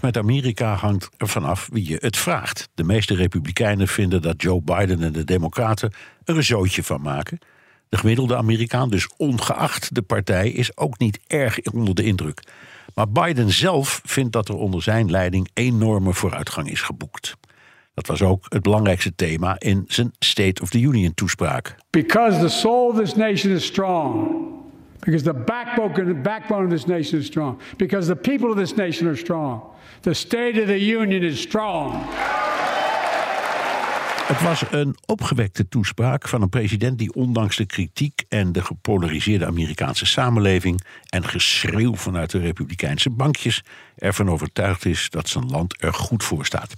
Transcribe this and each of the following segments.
Met Amerika hangt er vanaf wie je het vraagt. De meeste Republikeinen vinden dat Joe Biden en de Democraten er een zootje van maken. De gemiddelde Amerikaan, dus ongeacht de partij, is ook niet erg onder de indruk. Maar Biden zelf vindt dat er onder zijn leiding enorme vooruitgang is geboekt. Dat was ook het belangrijkste thema in zijn State of the Union toespraak. Because the soul of this nation is strong. Because the backbone of this nation is strong. Because the people of this nation are strong. The State of the Union is strong. Het was een opgewekte toespraak van een president die ondanks de kritiek en de gepolariseerde Amerikaanse samenleving en geschreeuw vanuit de Republikeinse bankjes ervan overtuigd is dat zijn land er goed voor staat.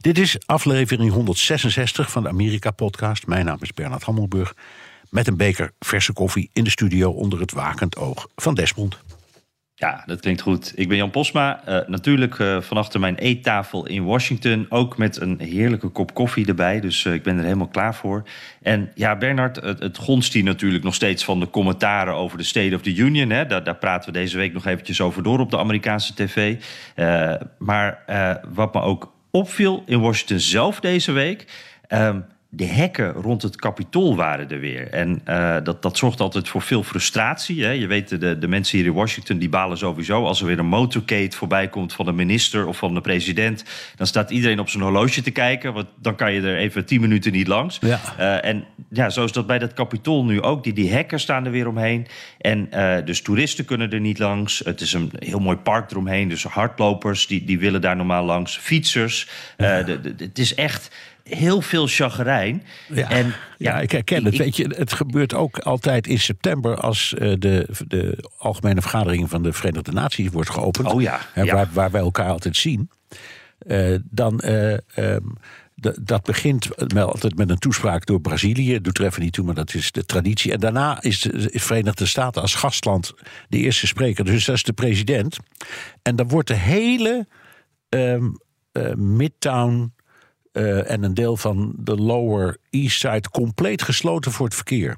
Dit is aflevering 166 van de Amerika-podcast. Mijn naam is Bernard Hammelburg. Met een beker verse koffie in de studio onder het wakend oog van Desmond. Ja, dat klinkt goed. Ik ben Jan Posma, uh, natuurlijk uh, van achter mijn eettafel in Washington. Ook met een heerlijke kop koffie erbij, dus uh, ik ben er helemaal klaar voor. En ja, Bernard, het, het gonst hier natuurlijk nog steeds van de commentaren over de State of the Union. Hè. Daar, daar praten we deze week nog eventjes over door op de Amerikaanse tv. maar wat me ook opviel in Washington zelf deze week... Ehm, de hekken rond het kapitool waren er weer. En uh, dat, dat zorgt altijd voor veel frustratie. Hè. Je weet, de, de mensen hier in Washington die balen sowieso... als er weer een motorcade voorbij komt van de minister of van de president... dan staat iedereen op zijn horloge te kijken... want dan kan je er even tien minuten niet langs. Ja. Uh, en ja, zo is dat bij dat kapitool nu ook. Die, die hekken staan er weer omheen. En uh, dus toeristen kunnen er niet langs. Het is een heel mooi park eromheen. Dus hardlopers die, die willen daar normaal langs. Fietsers. Ja. De, de, het is echt heel veel chagrijn. Ja, en, ja, ja ik herken het. Weet je, het gebeurt ook altijd in september als uh, de, de Algemene Vergadering van de Verenigde Naties wordt geopend. Oh ja. Hè, waar, waar, wij elkaar altijd zien. Uh, dan. Uh, um, dat begint met, altijd met een toespraak door Brazilië. Doet er even niet toe, maar dat is de traditie. En daarna is de Verenigde Staten als gastland de eerste spreker. Dus dat is de president. En dan wordt de hele um, Midtown uh, en een deel van de Lower East Side compleet gesloten voor het verkeer.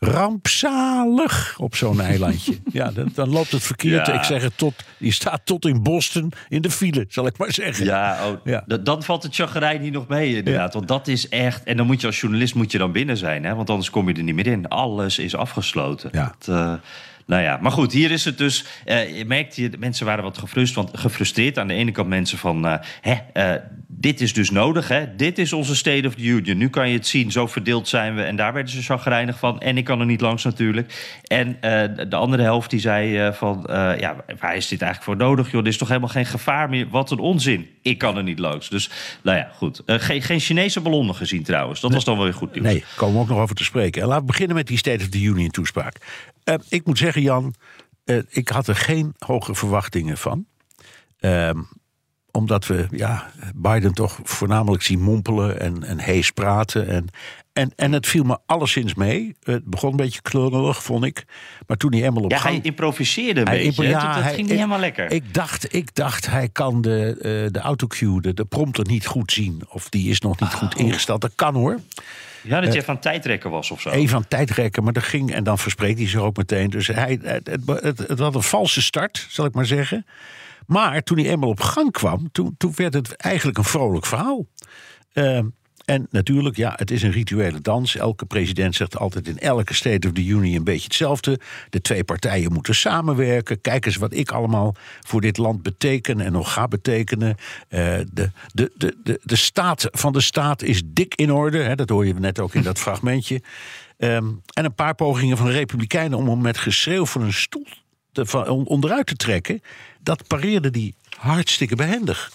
Rampzalig op zo'n eilandje. ja, dan, dan, loopt het verkeer. Ja. Ik zeg het tot. Die staat tot in Boston in de file, zal ik maar zeggen. Ja, oh, ja. dan valt het chagrijn hier nog mee, inderdaad. Ja. Want dat is echt. En dan moet je als journalist moet je dan binnen zijn, hè? Want anders kom je er niet meer in. Alles is afgesloten. Ja. Dat, uh, nou ja, maar goed, hier is het dus. Uh, je merkt hier, mensen waren wat gefrustreerd, want gefrustreerd. Aan de ene kant mensen van, hè, dit is dus nodig, hè. Dit is onze State of the Union. Nu kan je het zien, zo verdeeld zijn we. En daar werden ze chagrijnig van. En ik kan er niet langs natuurlijk. En de andere helft die zei van, ja, waar is dit eigenlijk voor nodig? Joh, er is toch helemaal geen gevaar meer? Wat een onzin. Ik kan er niet langs. Dus, nou ja, goed. geen, geen Chinese ballonnen gezien trouwens. Dat nee, was dan wel weer goed nieuws. Nee, komen we ook nog over te spreken. En laten we beginnen met die State of the Union toespraak. Ik moet zeggen, Jan, ik had er geen hoge verwachtingen van. Uh, omdat we ja, Biden toch voornamelijk zien mompelen en, en hees praten. En, en, en het viel me alleszins mee. Het begon een beetje klungelig, vond ik. Maar toen hij eenmaal op ja, gang... hij improviseerde een hij beetje. Ja, dat, ging niet helemaal lekker. Ik dacht, ik dacht hij kan de, uh, de autocue, de, de prompter niet goed zien. Of die is nog niet oh. goed ingesteld. Dat kan hoor. Ja, dat je even aan tijdrekken was of zo. Even aan tijdrekken, maar dat ging. En dan verspreekt hij zich ook meteen. Dus hij, het, het, het, het had een valse start, zal ik maar zeggen. Maar toen hij eenmaal op gang kwam, toen, toen werd het eigenlijk een vrolijk verhaal. Uh, en natuurlijk, ja, het is een rituele dans. Elke president zegt altijd in elke State of the Union een beetje hetzelfde. De twee partijen moeten samenwerken. Kijk eens wat ik allemaal voor dit land beteken en nog ga betekenen. Uh, de, de, de, de, de staat van de staat is dik in orde. Hè, dat hoor je net ook in dat fragmentje. Um, en een paar pogingen van de Republikeinen om hem met geschreeuw van een stoel van, onderuit te trekken. Dat pareerde die hartstikke behendig.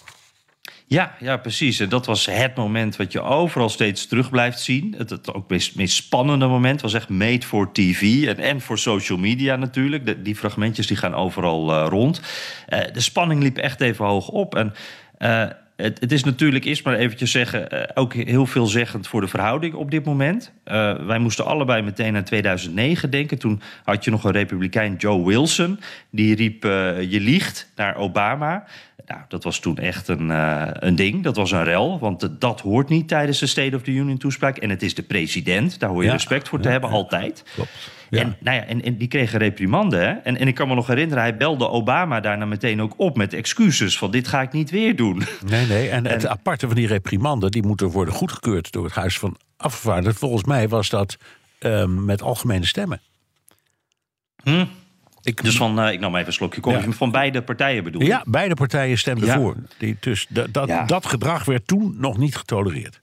Ja, ja, precies. En dat was het moment wat je overal steeds terug blijft zien. Het, het ook meest, meest spannende moment was echt made for TV en, en voor social media natuurlijk. De, die fragmentjes die gaan overal uh, rond. Uh, de spanning liep echt even hoog op. En uh, het, het, is natuurlijk eerst maar eventjes zeggen, uh, ook heel veelzeggend voor de verhouding op dit moment. Uh, wij moesten allebei meteen aan 2009 denken. Toen had je nog een republikein, Joe Wilson, die riep: uh, Je liegt naar Obama. Nou, dat was toen echt een, een ding. Dat was een rel, want dat hoort niet tijdens de State of the Union toespraak. En het is de president, daar hoor je ja, respect voor te hebben, ja, altijd. Klopt. Ja. En, nou ja, en, en die kregen reprimande. Hè? En, en ik kan me nog herinneren, hij belde Obama daarna meteen ook op met excuses. Van dit ga ik niet weer doen. Nee, nee. En, en het aparte van die reprimanden, die moeten worden goedgekeurd door het Huis van Afgevaardigden. Volgens mij was dat um, met algemene stemmen. Hm? Ik, dus van, uh, ik nam even een slokje koffie. Ja. Van beide partijen bedoel je? Ja, beide partijen stemden ja. voor. Die, dus dat, dat, ja. dat gedrag werd toen nog niet getolereerd.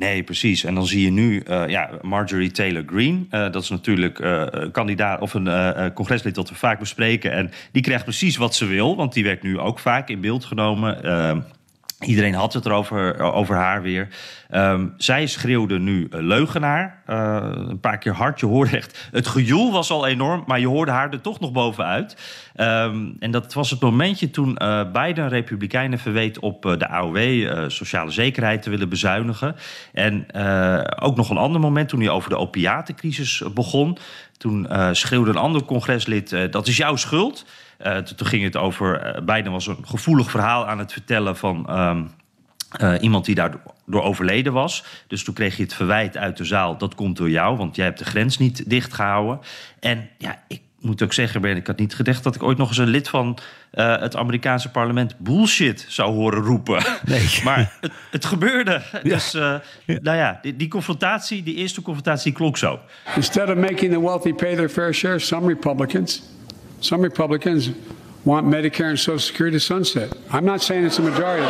Nee, precies. En dan zie je nu uh, ja, Marjorie Taylor Greene. Uh, dat is natuurlijk uh, kandidaat of een congreslid dat we vaak bespreken. En die krijgt precies wat ze wil, want die werd nu ook vaak in beeld genomen. Iedereen had het erover over haar weer. Um, zij schreeuwde nu leugenaar. Uh, een paar keer hard. Je hoorde echt. Het gejoel was al enorm, maar je hoorde haar er toch nog bovenuit. Um, en dat was het momentje toen uh, Biden Republikeinen verweet op de AOW, sociale zekerheid, te willen bezuinigen. En ook nog een ander moment toen hij over de opiatencrisis begon. Toen schreeuwde een ander congreslid: dat is jouw schuld. Uh, toen ging het over. Uh, Biden was een gevoelig verhaal aan het vertellen van. Um, uh, iemand die daardoor overleden was. Dus toen kreeg je het verwijt uit de zaal. Dat komt door jou, want jij hebt de grens niet dichtgehouden. En ja, ik moet ook zeggen, Ben, ik had niet gedacht dat ik ooit nog eens een lid van uh, het Amerikaanse parlement bullshit zou horen roepen. Nee. maar het, het gebeurde. Ja. Dus uh, ja. nou ja, die, die, confrontatie, die eerste confrontatie klonk zo. Instead of making the wealthy pay their fair share, some Republicans, some Republicans want Medicare and Social Security to sunset. I'm not saying it's a majority.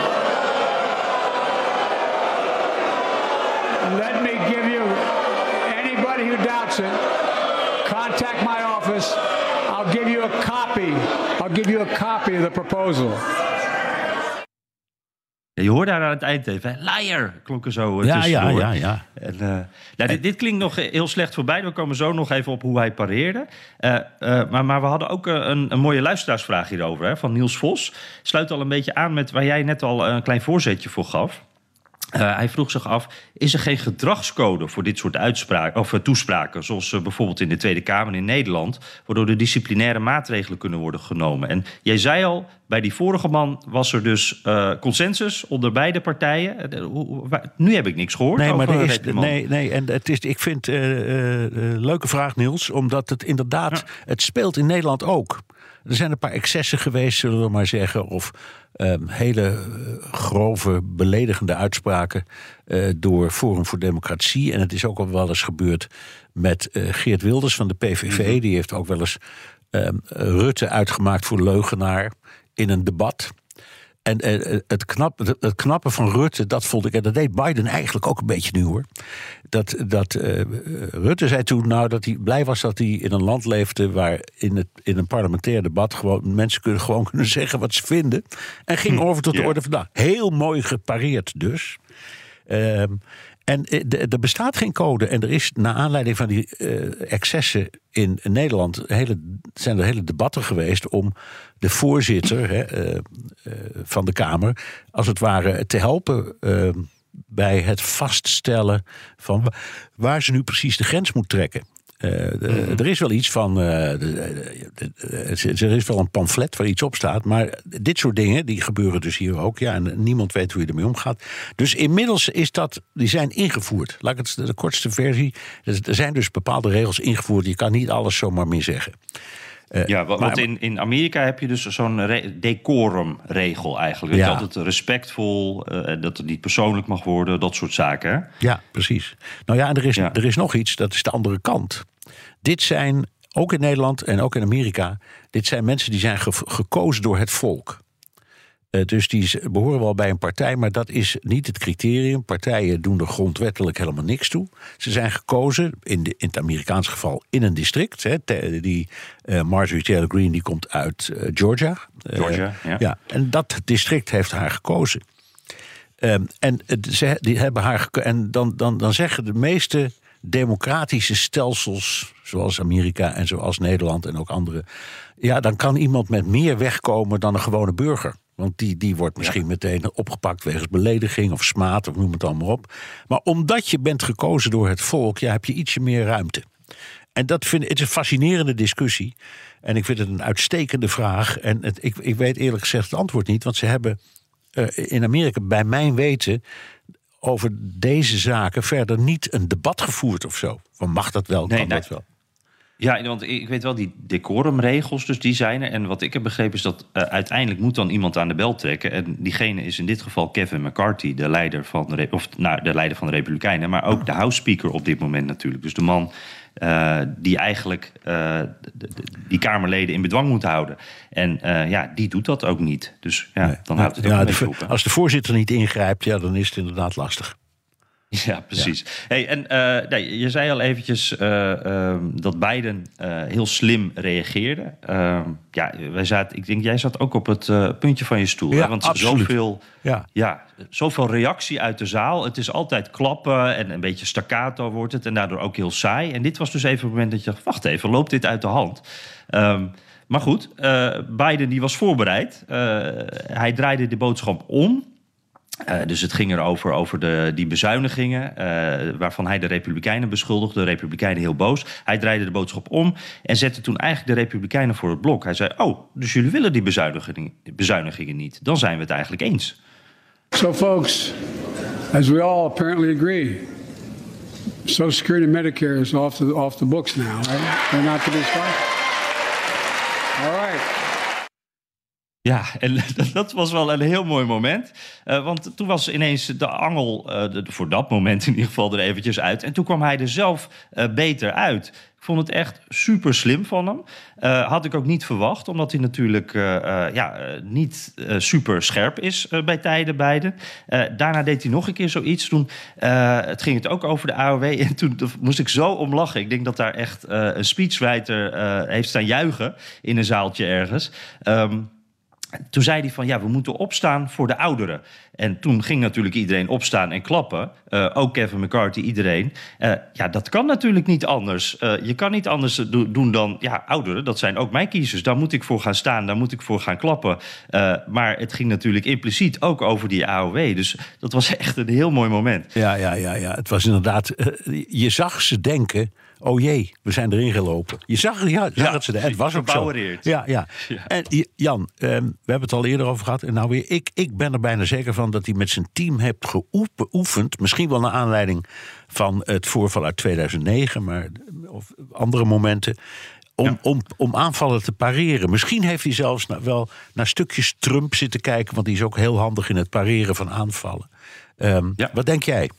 Let me give you anybody who doubts it, contact my office. I'll give you a copy. I'll give you a copy of the proposal. Ja, je hoorde haar aan het eind even. Liar klonk er zo ja, ja, ja, ja. En, uh, nou, dit, dit, klinkt nog heel slecht voorbij. We komen zo nog even op hoe hij pareerde. Uh, uh, maar, maar, we hadden ook een, een, mooie luisteraarsvraag hierover hè, van Niels Vos. Sluit al een beetje aan met waar jij net al een klein voorzetje voor gaf. Uh, hij vroeg zich af: is er geen gedragscode voor dit soort uitspraken of uh, toespraken, zoals uh, bijvoorbeeld in de Tweede Kamer in Nederland, waardoor er disciplinaire maatregelen kunnen worden genomen? En jij zei al, bij die vorige man was er dus consensus onder beide partijen. nu heb ik niks gehoord. Nee, over maar er is, nee, nee, en het is, ik vind leuke vraag, Niels, omdat het inderdaad, ja. het speelt in Nederland ook. Er zijn een paar excessen geweest, zullen we maar zeggen. Of um, hele grove, beledigende uitspraken uh, door Forum voor Democratie. En het is ook al wel eens gebeurd met uh, Geert Wilders van de PVV. -hmm. Die heeft ook wel eens um, Rutte uitgemaakt voor leugenaar in een debat. En uh, het, knap, het, knappe van Rutte, dat vond ik, en dat deed Biden eigenlijk ook een beetje nu hoor. Dat, dat uh, Rutte zei toen nou dat hij blij was dat hij in een land leefde waar in, het, in een parlementair debat gewoon mensen kunnen, gewoon kunnen zeggen wat ze vinden. En ging hm, over tot de orde van dag. Heel mooi gepareerd dus. Um, en er bestaat geen code. En er is, naar aanleiding van die uh, excessen in Nederland, hele, zijn er hele debatten geweest om de voorzitter hè, uh, van de Kamer, als het ware, te helpen bij het vaststellen van waar ze nu precies de grens moet trekken. Uh, de, mm. Er is wel iets van. Uh, de, de, er is wel een pamflet waar iets op staat. Maar dit soort dingen die gebeuren dus hier ook. Ja, en niemand weet hoe je ermee omgaat. Dus inmiddels is dat. Die zijn ingevoerd. Laat ik het de kortste versie. Er zijn dus bepaalde regels ingevoerd. Je kan niet alles zomaar meer zeggen. Uh, ja, want maar, in, in Amerika heb je dus zo'n decorumregel eigenlijk. Dat ja. altijd respectvol, uh, dat het niet persoonlijk mag worden, dat soort zaken. Ja, precies. Nou ja, en er is, ja. er is nog iets, dat is de andere kant. Dit zijn, ook in Nederland en ook in Amerika, dit zijn mensen die zijn ge gekozen door het volk. Uh, dus die behoren wel bij een partij, maar dat is niet het criterium. Partijen doen er grondwettelijk helemaal niks toe. Ze zijn gekozen, in, de, in het Amerikaans geval, in een district. Hè, te, die uh, Marjorie Taylor Greene die komt uit uh, Georgia. Georgia, ja. ja. En dat district heeft haar gekozen. Ehm, en ze, die hebben haar. En dan, dan, dan zeggen de meeste democratische stelsels, zoals Amerika en zoals Nederland en ook andere. Ja, dan kan iemand met meer wegkomen dan een gewone burger. Want die, die wordt misschien meteen opgepakt wegens belediging of smaad of noem het allemaal op. Maar omdat je bent gekozen door het volk, ja, heb je ietsje meer ruimte. En dat vind ik het is een fascinerende discussie. En ik vind het een uitstekende vraag. En het, ik, ik weet eerlijk gezegd het antwoord niet. Want ze hebben uh, in Amerika, bij mijn weten, over deze zaken verder niet een debat gevoerd of zo. Van mag dat wel, kan nee, dat wel? Ja, want ik weet wel, die decorumregels, dus die zijn er. En wat ik heb begrepen is dat uh, uiteindelijk moet dan iemand aan de bel trekken. En diegene is in dit geval Kevin McCarthy, de leider van de, of, nou, de, leider van de Republikeinen. Maar ook de House Speaker op dit moment natuurlijk. Dus de man uh, die eigenlijk uh, die Kamerleden in bedwang moet houden. En ja, die doet dat ook niet. Dus ja, nee. dan houdt het ook ja, een beetje op. Als de voorzitter niet ingrijpt, ja, dan is het inderdaad lastig. Ja, precies. Hey, en uh, nee, je zei al eventjes uh, uh, dat Biden heel slim reageerde. Ehm, ja, wij zaten, ik denk, jij zat ook op het puntje van je stoel. Ja, hè? Want absoluut. zoveel, ja. Ja, zoveel reactie uit de zaal. Het is altijd klappen en een beetje staccato wordt het. En daardoor ook heel saai. En dit was dus even het moment dat je dacht, wacht even, loopt dit uit de hand? Um, maar goed, Biden die was voorbereid. hij draaide de boodschap om. Uh, dus het ging erover over de, die bezuinigingen, uh, waarvan hij de Republikeinen beschuldigde. De Republikeinen heel boos. Hij draaide de boodschap om en zette toen eigenlijk de Republikeinen voor het blok. Hij zei: Oh, dus jullie willen die bezuinigingen, bezuinigingen niet? Dan zijn we het eigenlijk eens. So, folks, as we all apparently agree, Social Security and Medicare is off the, off the books now, right? They're not to be started. All right. Ja, en dat was wel een heel mooi moment. Uh, want toen was ineens de angel, de, voor dat moment in ieder geval, er eventjes uit. En toen kwam hij er zelf uh, beter uit. Ik vond het echt super slim van hem. had ik ook niet verwacht, omdat hij natuurlijk ja, niet super scherp is bij tijden beide. daarna deed hij nog een keer zoiets. Toen het ging het ook over de AOW. En toen moest ik zo om lachen. Ik denk dat daar echt een speechwriter heeft staan juichen in een zaaltje ergens. Um, toen zei hij van ja, we moeten opstaan voor de ouderen. En toen ging natuurlijk iedereen opstaan en klappen. Uh, ook Kevin McCarthy, iedereen. Uh, ja, dat kan natuurlijk niet anders. Uh, je kan niet anders do doen dan, ja, ouderen, dat zijn ook mijn kiezers. Daar moet ik voor gaan staan, daar moet ik voor gaan klappen. maar het ging natuurlijk impliciet ook over die AOW. Dus dat was echt een heel mooi moment. Ja, ja, ja, ja. het was inderdaad. je zag ze denken oh jee, we zijn erin gelopen. Je zag, ja, zag het ze, het was ook zo. Ja, ja. ja. En Jan, um, we hebben het al eerder over gehad. En nou weer, ik, ik ben er bijna zeker van dat hij met zijn team heeft geoefend. Misschien wel naar aanleiding van het voorval uit 2009, maar of andere momenten. Om, ja. om, om aanvallen te pareren. Misschien heeft hij zelfs wel naar stukjes Trump zitten kijken, want die is ook heel handig in het pareren van aanvallen. Um, ja. Wat denk jij?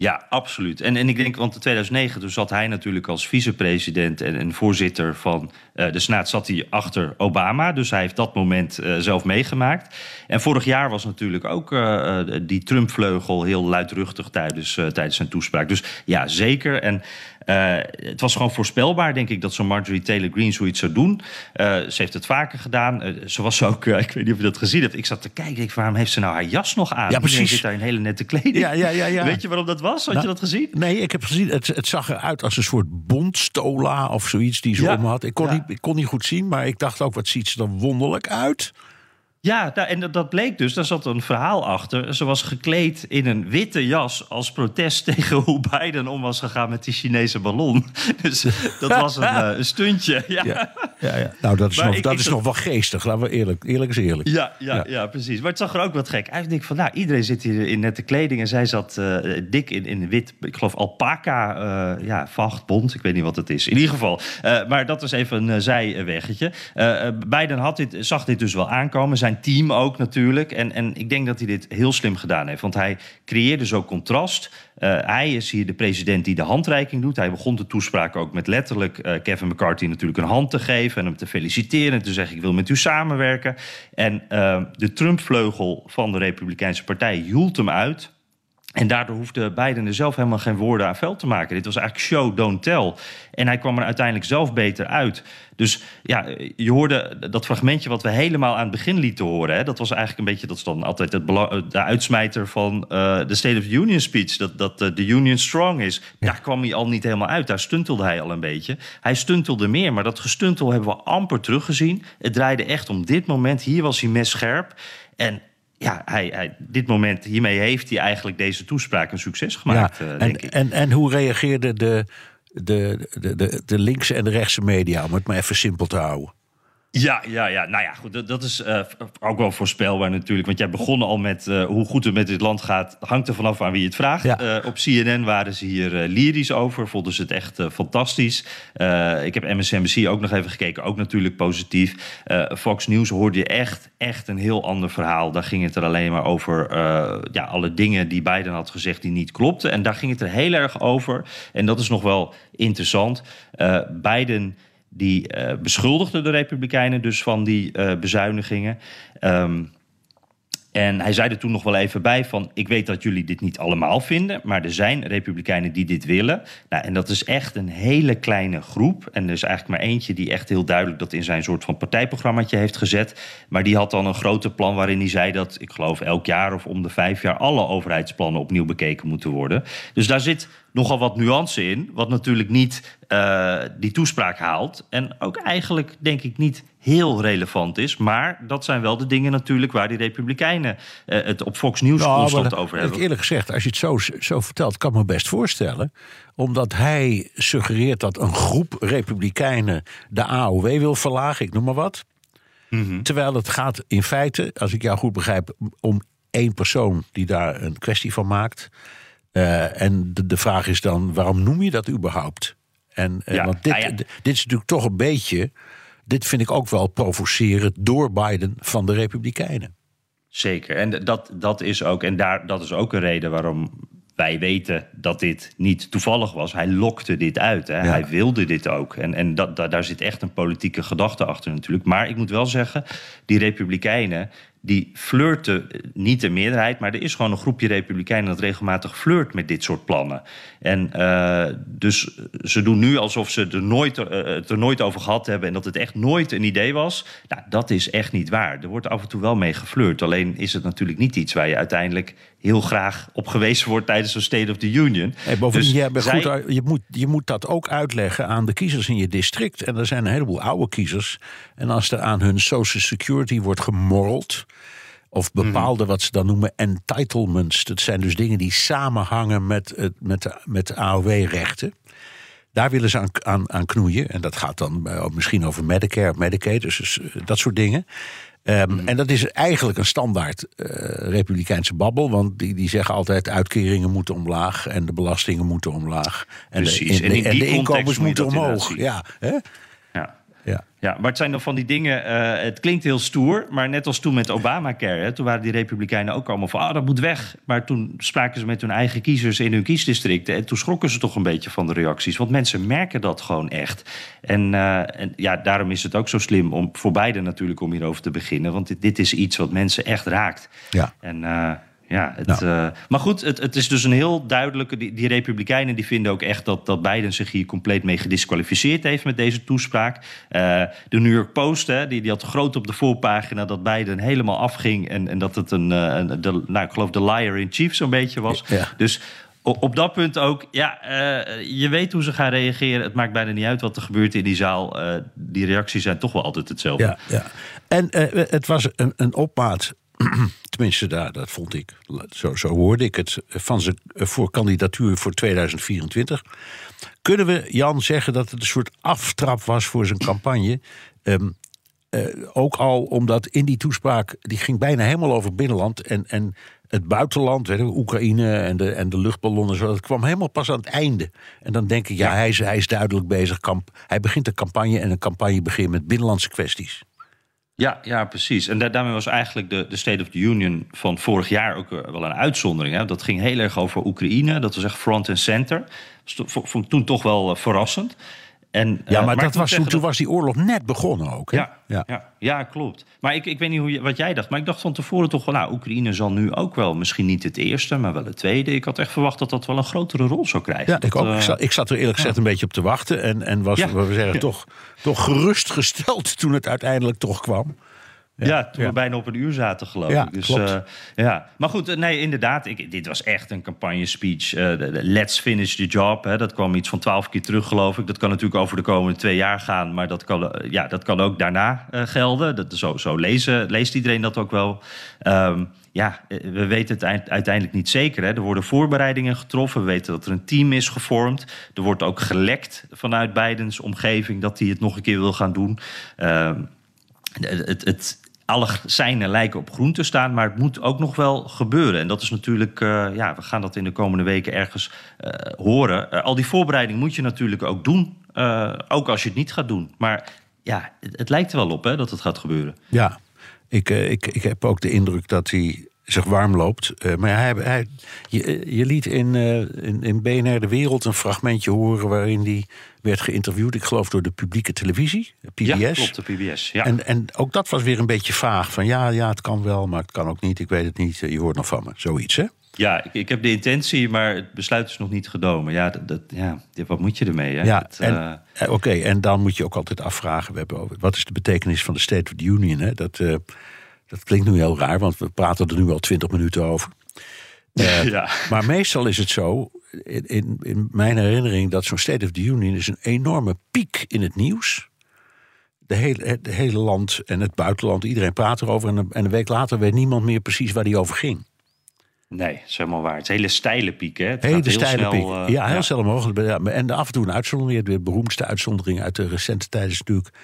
Ja, absoluut. En, en ik denk, want in 2009 toen zat hij natuurlijk als vicepresident en, en voorzitter van uh, de Senaat zat hij achter Obama. Dus hij heeft dat moment uh, zelf meegemaakt. En vorig jaar was natuurlijk ook uh, die Trump-vleugel heel luidruchtig tijdens, tijdens zijn toespraak. Dus ja, zeker. En uh, het was gewoon voorspelbaar, denk ik, dat zo'n Marjorie Taylor Greene zoiets zou doen. Uh, ze heeft het vaker gedaan. Uh, ze was ook, ik weet niet of je dat gezien hebt. Ik zat te kijken, ik, waarom heeft ze nou haar jas nog aan? Ja, precies. zit daar in hele nette kleding. Ja, ja, ja, ja. Weet je waarom dat was? Had nou, je dat gezien? Nee, ik heb gezien. Het, het zag eruit als een soort bondstola of zoiets die ze ja. om had. Ik kon, ja. niet, ik kon niet goed zien, maar ik dacht ook, wat ziet ze er wonderlijk uit. Ja, en dat bleek dus, daar zat een verhaal achter. Ze was gekleed in een witte jas als protest tegen hoe Biden om was gegaan met die Chinese ballon. Dus dat was een, uh, een stuntje. Ja. Ja, ja, ja. Nou, dat is, nog, ik, dat ik, is nog wel geestig, laten we eerlijk, eerlijk is eerlijk. Ja, ja, ja, ja. precies. Maar het zag er ook wat gek uit. Ik van, nou, iedereen zit hier in nette kleding en zij zat uh, dik in, in wit, ik geloof alpaca, uh, ja, vacht, bont, ik weet niet wat het is. In ieder geval. maar dat was even een zijweggetje. Biden had dit, zag dit dus wel aankomen. Team ook natuurlijk. En, en ik denk dat hij dit heel slim gedaan heeft. Want hij creëerde zo contrast. Uh, hij is hier de president die de handreiking doet. Hij begon de toespraak ook met letterlijk uh, Kevin McCarthy natuurlijk een hand te geven en hem te feliciteren en te zeggen: Ik wil met u samenwerken. En uh, de Trump-vleugel van de Republikeinse Partij joelt hem uit. En daardoor hoefde Biden er zelf helemaal geen woorden aan vuil te maken. Dit was eigenlijk show, don't tell. En hij kwam er uiteindelijk zelf beter uit. Dus ja, je hoorde dat fragmentje wat we helemaal aan het begin lieten horen. Hè, dat was eigenlijk een beetje, dat is dan altijd het de uitsmijter van uh, de State of the Union speech. Dat, dat uh, de Union strong is. Daar kwam hij al niet helemaal uit. Daar stuntelde hij al een beetje. Hij stuntelde meer, maar dat gestuntel hebben we amper teruggezien. Het draaide echt om dit moment. Hier was hij mes scherp. En ja, hij, hij, dit moment, hiermee heeft hij eigenlijk deze toespraak een succes gemaakt, ja, uh, en, denk ik. En, en hoe reageerde de, de, de, de, de linkse en de rechtse media, om het maar even simpel te houden? Ja, ja, ja. Nou ja, goed. Dat, dat is uh, ook wel voorspelbaar natuurlijk. Want jij begon al met uh, hoe goed het met dit land gaat. Hangt er vanaf aan wie je het vraagt. Ja. Uh, op CNN waren ze hier lyrisch over. Vonden ze het echt fantastisch. ik heb MSNBC ook nog even gekeken. Ook natuurlijk positief. Fox News hoorde je echt, echt een heel ander verhaal. Daar ging het er alleen maar over ja, alle dingen die Biden had gezegd die niet klopten. En daar ging het er heel erg over. En dat is nog wel interessant. Biden die uh, beschuldigde de Republikeinen dus van die uh, bezuinigingen. Um, en hij zei er toen nog wel even bij van... ik weet dat jullie dit niet allemaal vinden... maar er zijn republikeinen die dit willen. Nou, en dat is echt een hele kleine groep. En er is eigenlijk maar eentje die echt heel duidelijk... dat in zijn soort van partijprogrammaatje heeft gezet. Maar die had dan een grote plan waarin hij zei dat... ik geloof elk jaar of om de vijf jaar... alle overheidsplannen opnieuw bekeken moeten worden. Dus daar zit nogal wat nuance in... wat natuurlijk niet uh, die toespraak haalt. En ook eigenlijk, denk ik, niet heel relevant is. Maar dat zijn wel de dingen natuurlijk waar die Republikeinen uh, het op Fox News nou, constant over hebben. Eerlijk gezegd, als je het zo, zo vertelt, kan ik me best voorstellen. Omdat hij suggereert dat een groep Republikeinen de AOW wil verlagen, ik noem maar wat. Mm -hmm. Terwijl het gaat in feite, als ik jou goed begrijp, om één persoon die daar een kwestie van maakt. Uh, en de, de vraag is dan, waarom noem je dat überhaupt? En, ja, want dit, ja. dit is natuurlijk toch een beetje dit vind ik ook wel provocerend door Biden van de Republikeinen. Zeker. En dat, dat is ook, en daar, dat is ook een reden waarom wij weten dat dit niet toevallig was. Hij lokte dit uit. Hè? Ja. Hij wilde dit ook. En, en dat, dat, daar zit echt een politieke gedachte achter natuurlijk. Maar ik moet wel zeggen, die Republikeinen die flirten, niet de meerderheid, maar er is gewoon een groepje Republikeinen dat regelmatig flirt met dit soort plannen. En uh, dus ze doen nu alsof ze er nooit, uh, het er nooit over gehad hebben en dat het echt nooit een idee was. Nou, dat is echt niet waar. Er wordt af en toe wel mee geflirt. Alleen is het natuurlijk niet iets waar je uiteindelijk heel graag op gewezen wordt tijdens een State of the Union. Hey, bovendien, dus zij... goed, je, moet, je moet dat ook uitleggen aan de kiezers in je district. En er zijn een heleboel oude kiezers. En als er aan hun Social Security wordt gemorreld. Of bepaalde, wat ze dan noemen, entitlements. Dat zijn dus dingen die samenhangen met, het, met, de, met de AOW-rechten. Daar willen ze aan, aan, aan, knoeien. En dat gaat dan misschien over Medicare, Medicaid, dus, dus dat soort dingen. Um, mm. En dat is eigenlijk een standaard uh, republikeinse babbel. Want die, die zeggen altijd uitkeringen moeten omlaag en de belastingen moeten omlaag. En Precies. de, en, in en de inkomens moeten omhoog. Ja, hè? Ja. Ja. maar het zijn dan van die dingen. Uh, het klinkt heel stoer, maar net als toen met Obamacare. Hè, toen waren die Republikeinen ook allemaal van. Ah, dat moet weg. Maar toen spraken ze met hun eigen kiezers in hun kiesdistricten. En toen schrokken ze toch een beetje van de reacties. Want mensen merken dat gewoon echt. En, uh, en ja, daarom is het ook zo slim om voor beide natuurlijk om hierover te beginnen. Want dit, dit is iets wat mensen echt raakt. Ja. En. Uh, ja, het, uh, maar goed, het, het, is dus een heel duidelijke. Die, die, Republikeinen die vinden ook echt dat, dat Biden zich hier compleet mee gedisqualificeerd heeft met deze toespraak. Uh, de New York Post, hè, die, die had groot op de voorpagina dat Biden helemaal afging. En, en dat het een, uh, een de, nou, ik geloof de liar in chief zo'n beetje was. Ja. Dus op dat punt ook, ja, je weet hoe ze gaan reageren. Het maakt bijna niet uit wat er gebeurt in die zaal. die reacties zijn toch wel altijd hetzelfde. Ja, ja. En het was een, een opmaat tenminste daar, dat vond ik, zo, zo hoorde ik het, van zijn voor kandidatuur voor 2024. Kunnen we, Jan, zeggen dat het een soort aftrap was voor zijn campagne? Um, uh, ook al omdat in die toespraak, die ging bijna helemaal over binnenland en, en het buitenland, hè, Oekraïne en de, en de luchtballonnen, zo, dat kwam helemaal pas aan het einde. En dan denk ik, ja, ja. Hij, is, hij is duidelijk bezig. Kamp, hij begint een campagne en een campagne begint met binnenlandse kwesties. Ja, ja, precies. En daarmee was eigenlijk de, de State of the Union van vorig jaar ook wel een uitzondering. Hè? Dat ging heel erg over Oekraïne. Dat was echt front en center. Dat vond toen toch wel verrassend. En, Ja, eh, maar, dat was, toen, dat- was die oorlog net begonnen ook. Hè? Ja, ja. Ja, klopt. Maar ik, ik weet niet hoe je, wat jij dacht. Maar ik dacht van tevoren toch wel... Nou, Oekraïne zal nu ook wel misschien niet het eerste... maar wel het tweede. Ik had echt verwacht dat dat wel een grotere rol zou krijgen. Ja, ik ook. eh, Ik zat, ik zat er eerlijk gezegd een beetje op te wachten. En, en was, we zeggen, toch, toch gerustgesteld toen het uiteindelijk toch kwam. Ja, toen we bijna op een uur zaten, geloof ik. Dus, klopt. eh, ja. Maar goed, eh, nee, inderdaad. Ik, dit was echt een campagne-speech. Eh, let's finish the job. Hè, dat kwam iets van twaalf keer terug, geloof ik. Dat kan natuurlijk over de komende twee jaar gaan. Maar dat kan, ja, dat kan ook daarna gelden. Dat, zo zo lezen, leest iedereen dat ook wel. Ehm, ja, we weten het eind- uiteindelijk niet zeker. Hè. Er worden voorbereidingen getroffen. We weten dat er een team is gevormd. Er wordt ook gelekt vanuit Bidens omgeving... dat hij het nog een keer wil gaan doen. Ehm, het, het, alle seinen lijken op groen te staan, maar het moet ook nog wel gebeuren. En dat is natuurlijk, eh, ja, we gaan dat in de komende weken ergens eh, horen. Eh, al die voorbereiding moet je natuurlijk ook doen, ook als je het niet gaat doen. Maar ja, het, lijkt er wel op hè, dat het gaat gebeuren. Ja, ik, ik, ik heb ook de indruk dat hij zich warm loopt. Eh, maar hij, hij, je, je liet in, eh, in, in BNR De Wereld een fragmentje horen... waarin hij werd geïnterviewd, ik geloof door de publieke televisie, PBS. Ja, klopt, de PBS. Ja. En, en ook dat was weer een beetje vaag. Van ja, ja, het kan wel, maar het kan ook niet. Ik weet het niet. Eh, Je hoort nog van me. Zoiets, hè? Ja, ik, ik heb de intentie, maar het besluit is nog niet genomen. Ja, dat, dat- ja wat moet je ermee? Hè? Ja, eh, oké, en dan moet je ook altijd afvragen: we hebben over, wat is de betekenis van de State of the Union? Hè? Dat, dat klinkt nu heel raar, want we praten er nu al twintig minuten over. Eh, ja. Maar meestal is het zo, in, in, in mijn herinnering, dat zo'n State of the Union is een enorme piek in het nieuws. De hele, het hele land en het buitenland, iedereen praat erover. En een, en een week later weet niemand meer precies waar die over ging. Nee, dat is helemaal waar. Het is hele steile piek, hè? Het Hele heel steile snel, piek. eh, ja, heel snel mogelijk. Ja, En af en toe een uitzondering. De beroemdste uitzondering uit de recente tijd is natuurlijk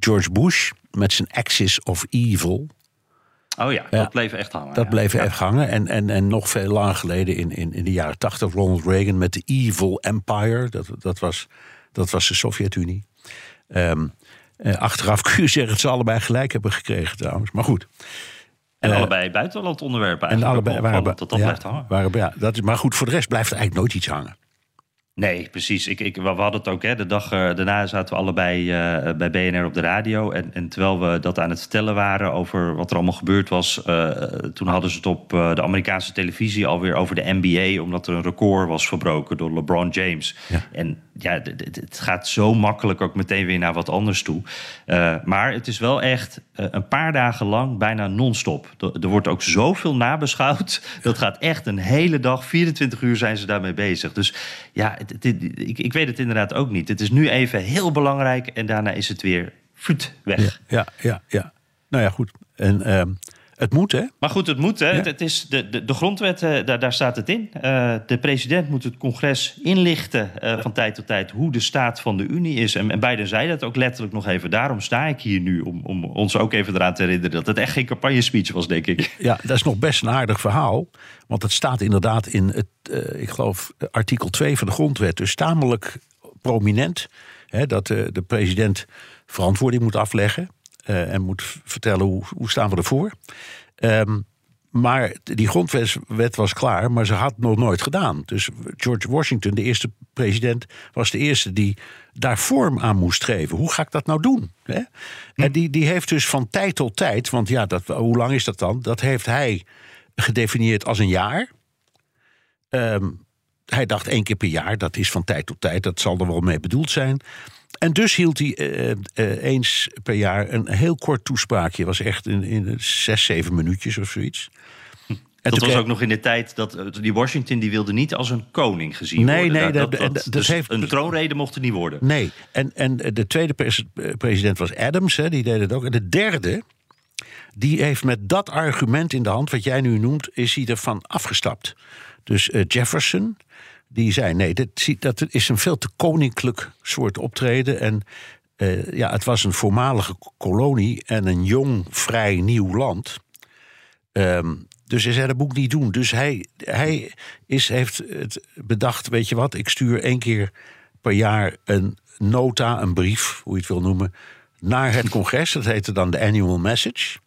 George Bush met zijn Axis of Evil. Oh ja, dat bleef echt hangen. Dat ja. bleef even hangen. En, en, en nog veel langer geleden in, in, in de jaren tachtig Ronald Reagan met de Evil Empire. Dat, dat, was, dat was de Sovjet-Unie. Ehm, eh, achteraf kun je zeggen dat ze allebei gelijk hebben gekregen trouwens. Maar goed. En Eh, allebei buitenland onderwerpen En allebei waren, dat dat ja, blijft hangen. waren- ja, dat is, maar goed, voor de rest blijft er eigenlijk nooit iets hangen. Nee, precies. Ik, ik, we hadden het ook, hè, de dag eh, daarna zaten we allebei eh, bij BNR op de radio. En, en terwijl we dat aan het vertellen waren over wat er allemaal gebeurd was... eh, toen hadden ze het op eh, de Amerikaanse televisie alweer over de NBA... omdat er een record was verbroken door LeBron James. Ja. En ja, het gaat zo makkelijk ook meteen weer naar wat anders toe. Eh, maar het is wel echt eh, een paar dagen lang bijna non-stop. Er wordt ook zoveel nabeschouwd. Dat gaat echt een hele dag, 24 uur zijn ze daarmee bezig. Dus ja, ik, ik weet het inderdaad ook niet. Het is nu even heel belangrijk en daarna is het weer voet weg. Ja, ja, ja. Nou ja, goed. En ehm, het moet, hè? Maar goed, het moet. Hè. Het, het is de, de, de grondwet, eh, daar, daar staat het in. Eh, de president moet het congres inlichten eh, van tijd tot tijd hoe de staat van de Unie is. En, en Biden zei dat ook letterlijk nog even. Daarom sta ik hier nu, om, om ons ook even eraan te herinneren dat het echt geen campagne-speech was, denk ik. Ja, dat is nog best een aardig verhaal. Want het staat inderdaad in het, ik geloof, artikel 2 van de grondwet. Dus tamelijk prominent. Hè, dat de president verantwoording moet afleggen. Eh, en moet vertellen hoe, hoe staan we ervoor. Ehm maar die grondwet was klaar, maar ze had het nog nooit gedaan. Dus George Washington, de eerste president, was de eerste die daar vorm aan moest geven. Hoe ga ik dat nou doen? Hè? En die, die heeft dus van tijd tot tijd, want ja, dat, hoe lang is dat dan? Dat heeft hij gedefinieerd als een jaar. Ehm, hij dacht één keer per jaar, dat is van tijd tot tijd, dat zal er wel mee bedoeld zijn. En dus hield hij eh, eh, eens per jaar een heel kort toespraakje. was echt in, in zes, zeven minuutjes of zoiets. En Dat was ook nog in de tijd dat eh, die Washington die wilde niet als een koning gezien Nee, worden. nee, dat, dat- dat, dat- dat dus heeft- een troonrede mocht er niet worden. Nee, en, en de tweede pres- president was Adams, hè, die deed het ook. En de derde, die heeft met dat argument in de hand, wat jij nu noemt, is hij ervan afgestapt. Dus eh, Jefferson, die zei: nee, dat is een veel te koninklijk soort optreden. En eh, ja, het was een voormalige kolonie en een jong, vrij nieuw land. Ehm, dus hij zei, dat moet ik niet doen. Dus hij, hij is, heeft het bedacht, weet je wat... ik stuur één keer per jaar een nota, een brief, hoe je het wil noemen... naar het congres. Dat heette dan de annual message.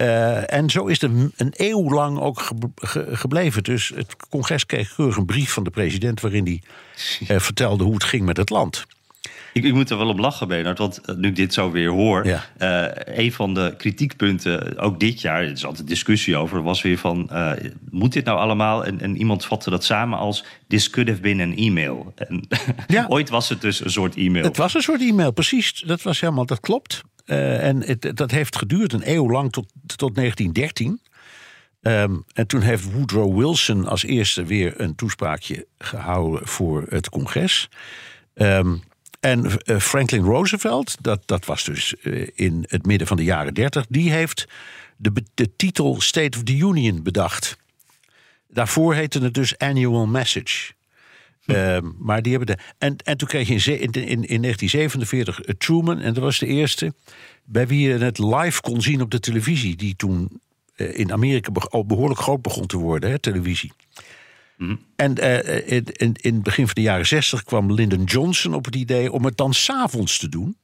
Eh, en zo is het een, eeuw lang ook ge- ge- gebleven. Dus het congres kreeg keurig een brief van de president... waarin hij eh, vertelde hoe het ging met het land. Ik, ik moet er wel om lachen, Bernard. Want eh, nu ik dit zo weer hoor. Ja. een van de kritiekpunten, ook dit jaar. Er is altijd discussie over. Was weer van. moet dit nou allemaal? En, en iemand vatte dat samen als. This could have been an email. En Ja. ooit was het dus een soort e-mail. Het was een soort e-mail, precies. Dat was helemaal, dat klopt. Eh, en het, dat heeft geduurd een eeuw lang tot, tot 1913. Ehm, en toen heeft Woodrow Wilson als eerste weer een toespraakje gehouden voor het congres. Ehm, en eh, Franklin Roosevelt, dat, dat was dus eh, in het midden van de jaren 30, die heeft de, de titel State of the Union bedacht. Daarvoor heette het dus Annual Message. Ehm, maar die hebben de. En, en toen kreeg je in, in, in, in 1947 eh, Truman, en dat was de eerste. bij wie je het live kon zien op de televisie. Die toen eh, in Amerika al behoorlijk groot begon te worden, hè, televisie. En eh, in, in, in het begin van de jaren 60 kwam Lyndon Johnson op het idee om het dan s'avonds te doen.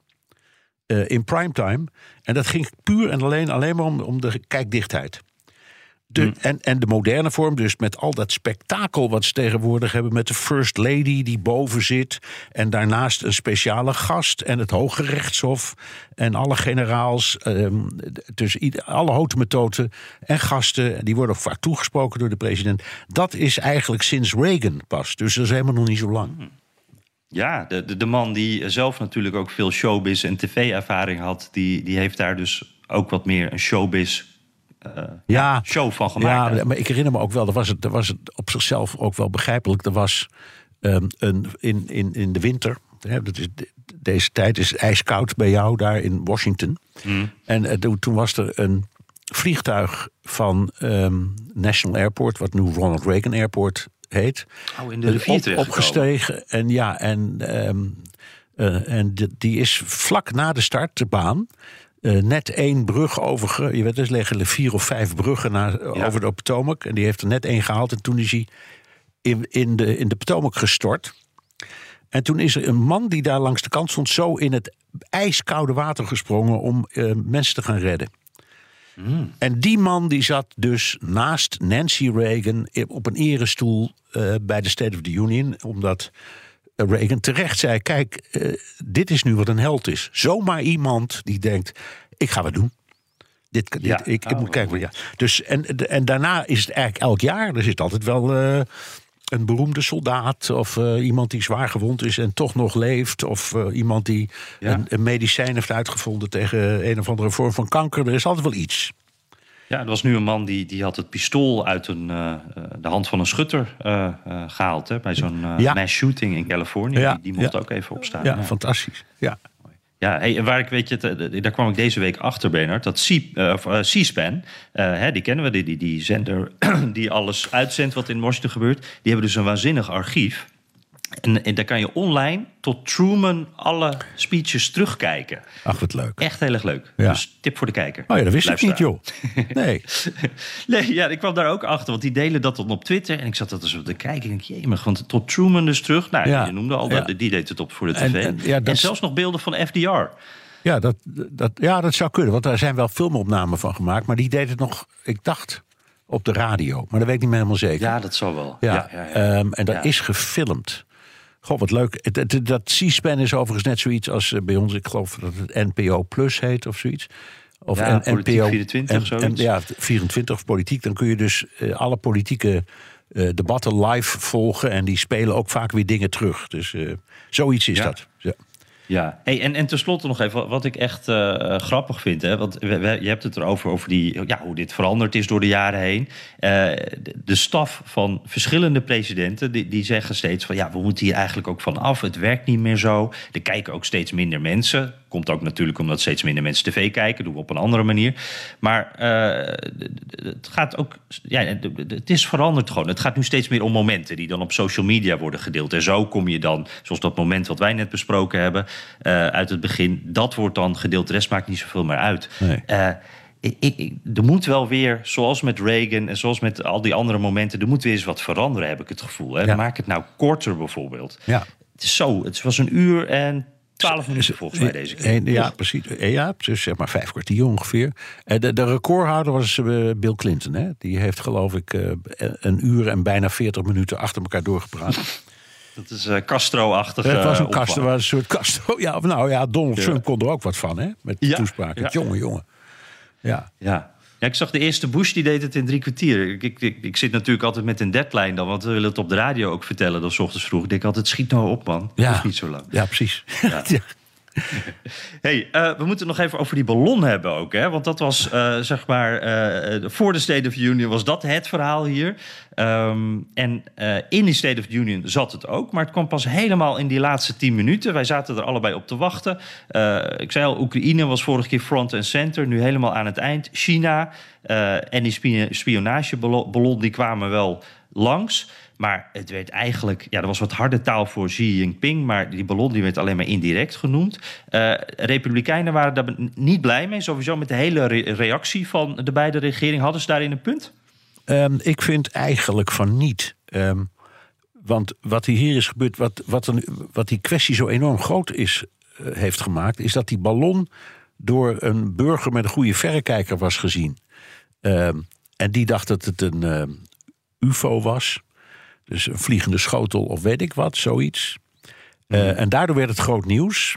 eh, in primetime. En dat ging puur en alleen, alleen maar om, om de kijkdichtheid. De, en, en de moderne vorm, dus met al dat spektakel wat ze tegenwoordig hebben... met de First Lady die boven zit... en daarnaast een speciale gast en het Hoge Rechtshof... en alle generaals, ehm, dus alle houten en gasten... die worden ook vaak toegesproken door de president. Dat is eigenlijk sinds Reagan pas, dus dat is helemaal nog niet zo lang. Ja, de, de, de man die zelf natuurlijk ook veel showbiz en tv-ervaring had, die, die heeft daar dus ook wat meer een showbiz Ja, show van gemaakt. Ja, maar ik herinner me ook wel, dat was het, dat was het op zichzelf ook wel begrijpelijk. Er was ehm, een, in, in, in de winter, hè, dat is, de- deze tijd is ijskoud bij jou daar in Washington. En eh, toen- was er een vliegtuig van ehm, National Airport, wat nu Ronald Reagan Airport heet. Oh, in de op, terechtgekomen. opgestegen. En ja, en, ehm, eh, en de- die is vlak na de start, de baan. Eh, net één brug over. Je weet, er liggen er vier of vijf bruggen naar, over de Potomac. En die heeft er net één gehaald. En toen is hij in, in, de, in de Potomac gestort. En toen is er een man die daar langs de kant stond, zo in het ijskoude water gesprongen om eh, mensen te gaan redden. En die man die zat dus naast Nancy Reagan op een erestoel eh, bij de State of the Union, omdat Reagan terecht zei: Kijk, eh, dit is nu wat een held is. Zomaar iemand die denkt: Ik ga wat doen. Dit, dit, Ja. ik, ik Oh, moet kijken. Ja. Dus, en, en daarna is het eigenlijk elk jaar. Er zit altijd wel eh, een beroemde soldaat. Of eh, iemand die zwaar gewond is en toch nog leeft. Of iemand die Ja. een, een medicijn heeft uitgevonden tegen een of andere vorm van kanker. Er is altijd wel iets. Ja, er was nu een man die, die had het pistool uit een, eh, eh, de hand van een schutter eh, gehaald. Hè, bij zo'n Ja. mass shooting in Californië. Ja, Die, die mocht ja. ook even opstaan. Ja, fantastisch. Ja. Ja, hey, waar ik weet je, daar kwam ik deze week achter, Bernard. Dat C-SPAN, hè, die kennen we, die, die, die zender die alles uitzendt wat in Washington gebeurt. Die hebben dus een waanzinnig archief. En, en daar kan je online tot Truman alle speeches terugkijken. Ach, wat leuk. Echt heel erg leuk. Ja. Dus tip voor de kijker. Oh ja, dat wist ik niet, joh. Nee. Nee, ja, ik kwam daar ook achter, want die delen dat dan op Twitter. En ik zat dat eens op te kijken. En ik denk, jemig, want tot Truman dus terug. Nou, Ja. je noemde al, Ja. dat die deed het op voor de tv. en, zelfs nog beelden van FDR. Ja dat, dat, ja, dat zou kunnen. Want daar zijn wel filmopnamen van gemaakt. Maar die deed het nog, ik dacht, op de radio. Maar dat weet ik niet meer helemaal zeker. Ja, dat zal wel. Ja, ja, ja, ja. ehm, en dat is gefilmd. Goh, wat leuk. Dat C-SPAN is overigens net zoiets als eh, bij ons. Ik geloof dat het NPO Plus heet of zoiets. Of Ja, N- Politiek 24 of zoiets. ja, 24 of politiek. Dan kun je dus eh, alle politieke eh, debatten live volgen. En die spelen ook vaak weer dingen terug. Dus eh, zoiets is Ja. dat. Ja. Hey, en, en tenslotte nog even wat ik echt eh, grappig vind. Hè? Want je hebt het erover over die, ja, hoe dit veranderd is door de jaren heen. Eh, de, de staf van verschillende presidenten die, die zeggen steeds van ja, we moeten hier eigenlijk ook van af. Het werkt niet meer zo. Er kijken ook steeds minder mensen. Komt ook natuurlijk omdat steeds minder mensen tv kijken. Doen we op een andere manier. Maar eh, het gaat ook. Ja, het is veranderd gewoon. Het gaat nu steeds meer om momenten die dan op social media worden gedeeld. En zo kom je dan, zoals dat moment wat wij net besproken hebben, eh, uit het begin. Dat wordt dan gedeeld. De rest maakt niet zoveel meer uit. Nee. Eh, ik, ik, ik- er moet wel weer, zoals met Reagan en zoals met al die andere momenten, er moet weer eens wat veranderen, heb ik het gevoel. Hè? Ja. Maak het nou korter bijvoorbeeld. Ja. Het is zo, het was een uur en twaalf minuten volgens mij deze keer. Ja, precies. Eh, Ja, dus zeg maar vijf kwartier ongeveer. En de, de recordhouder was eh, Bill Clinton. Hè? Die heeft geloof ik eh, een uur en bijna veertig minuten achter elkaar doorgepraat. Dat is uh, Castro-achtig. Het was een. Castro, was een soort Castro. Ja, nou ja, Donald Ja. Trump kon er ook wat van, hè? Met de Ja, toespraak. ja. Jongen, jongen. Ja. Ja. Ja, ik zag de eerste Bush, die deed het in drie kwartier. Ik, ik, ik, zit natuurlijk altijd met een deadline dan, want we willen het op de radio ook vertellen. Dan 's ochtends vroeg. Ik denk altijd, schiet nou op man. Ja. Dat is niet zo lang. ja, precies. Ja. Hey, eh, we moeten nog even over die ballon hebben ook. Hè? Want dat was, eh, zeg maar, eh, voor de State of the Union was dat het verhaal hier. Ehm, en in die State of the Union zat het ook. Maar het kwam pas helemaal in die laatste tien minuten. Wij zaten er allebei op te wachten. Ik zei al, Oekraïne was vorige keer front en center. Nu helemaal aan het eind. China en die spio- spionageballon die kwamen wel langs. Maar het werd eigenlijk, ja, er was wat harde taal voor Xi Jinping, maar die ballon die werd alleen maar indirect genoemd. Eh, Republikeinen waren daar niet blij mee, sowieso met de hele re- reactie van de beide regeringen. Hadden ze daarin een punt? Ehm, ik vind eigenlijk van niet. Ehm, want wat hier is gebeurd, wat, wat, een, wat die kwestie zo enorm groot is, eh, heeft gemaakt, is dat die ballon door een burger met een goede verrekijker was gezien. Ehm, en die dacht dat het een UFO was. Dus een vliegende schotel of weet ik wat, zoiets. Eh, en daardoor werd het groot nieuws.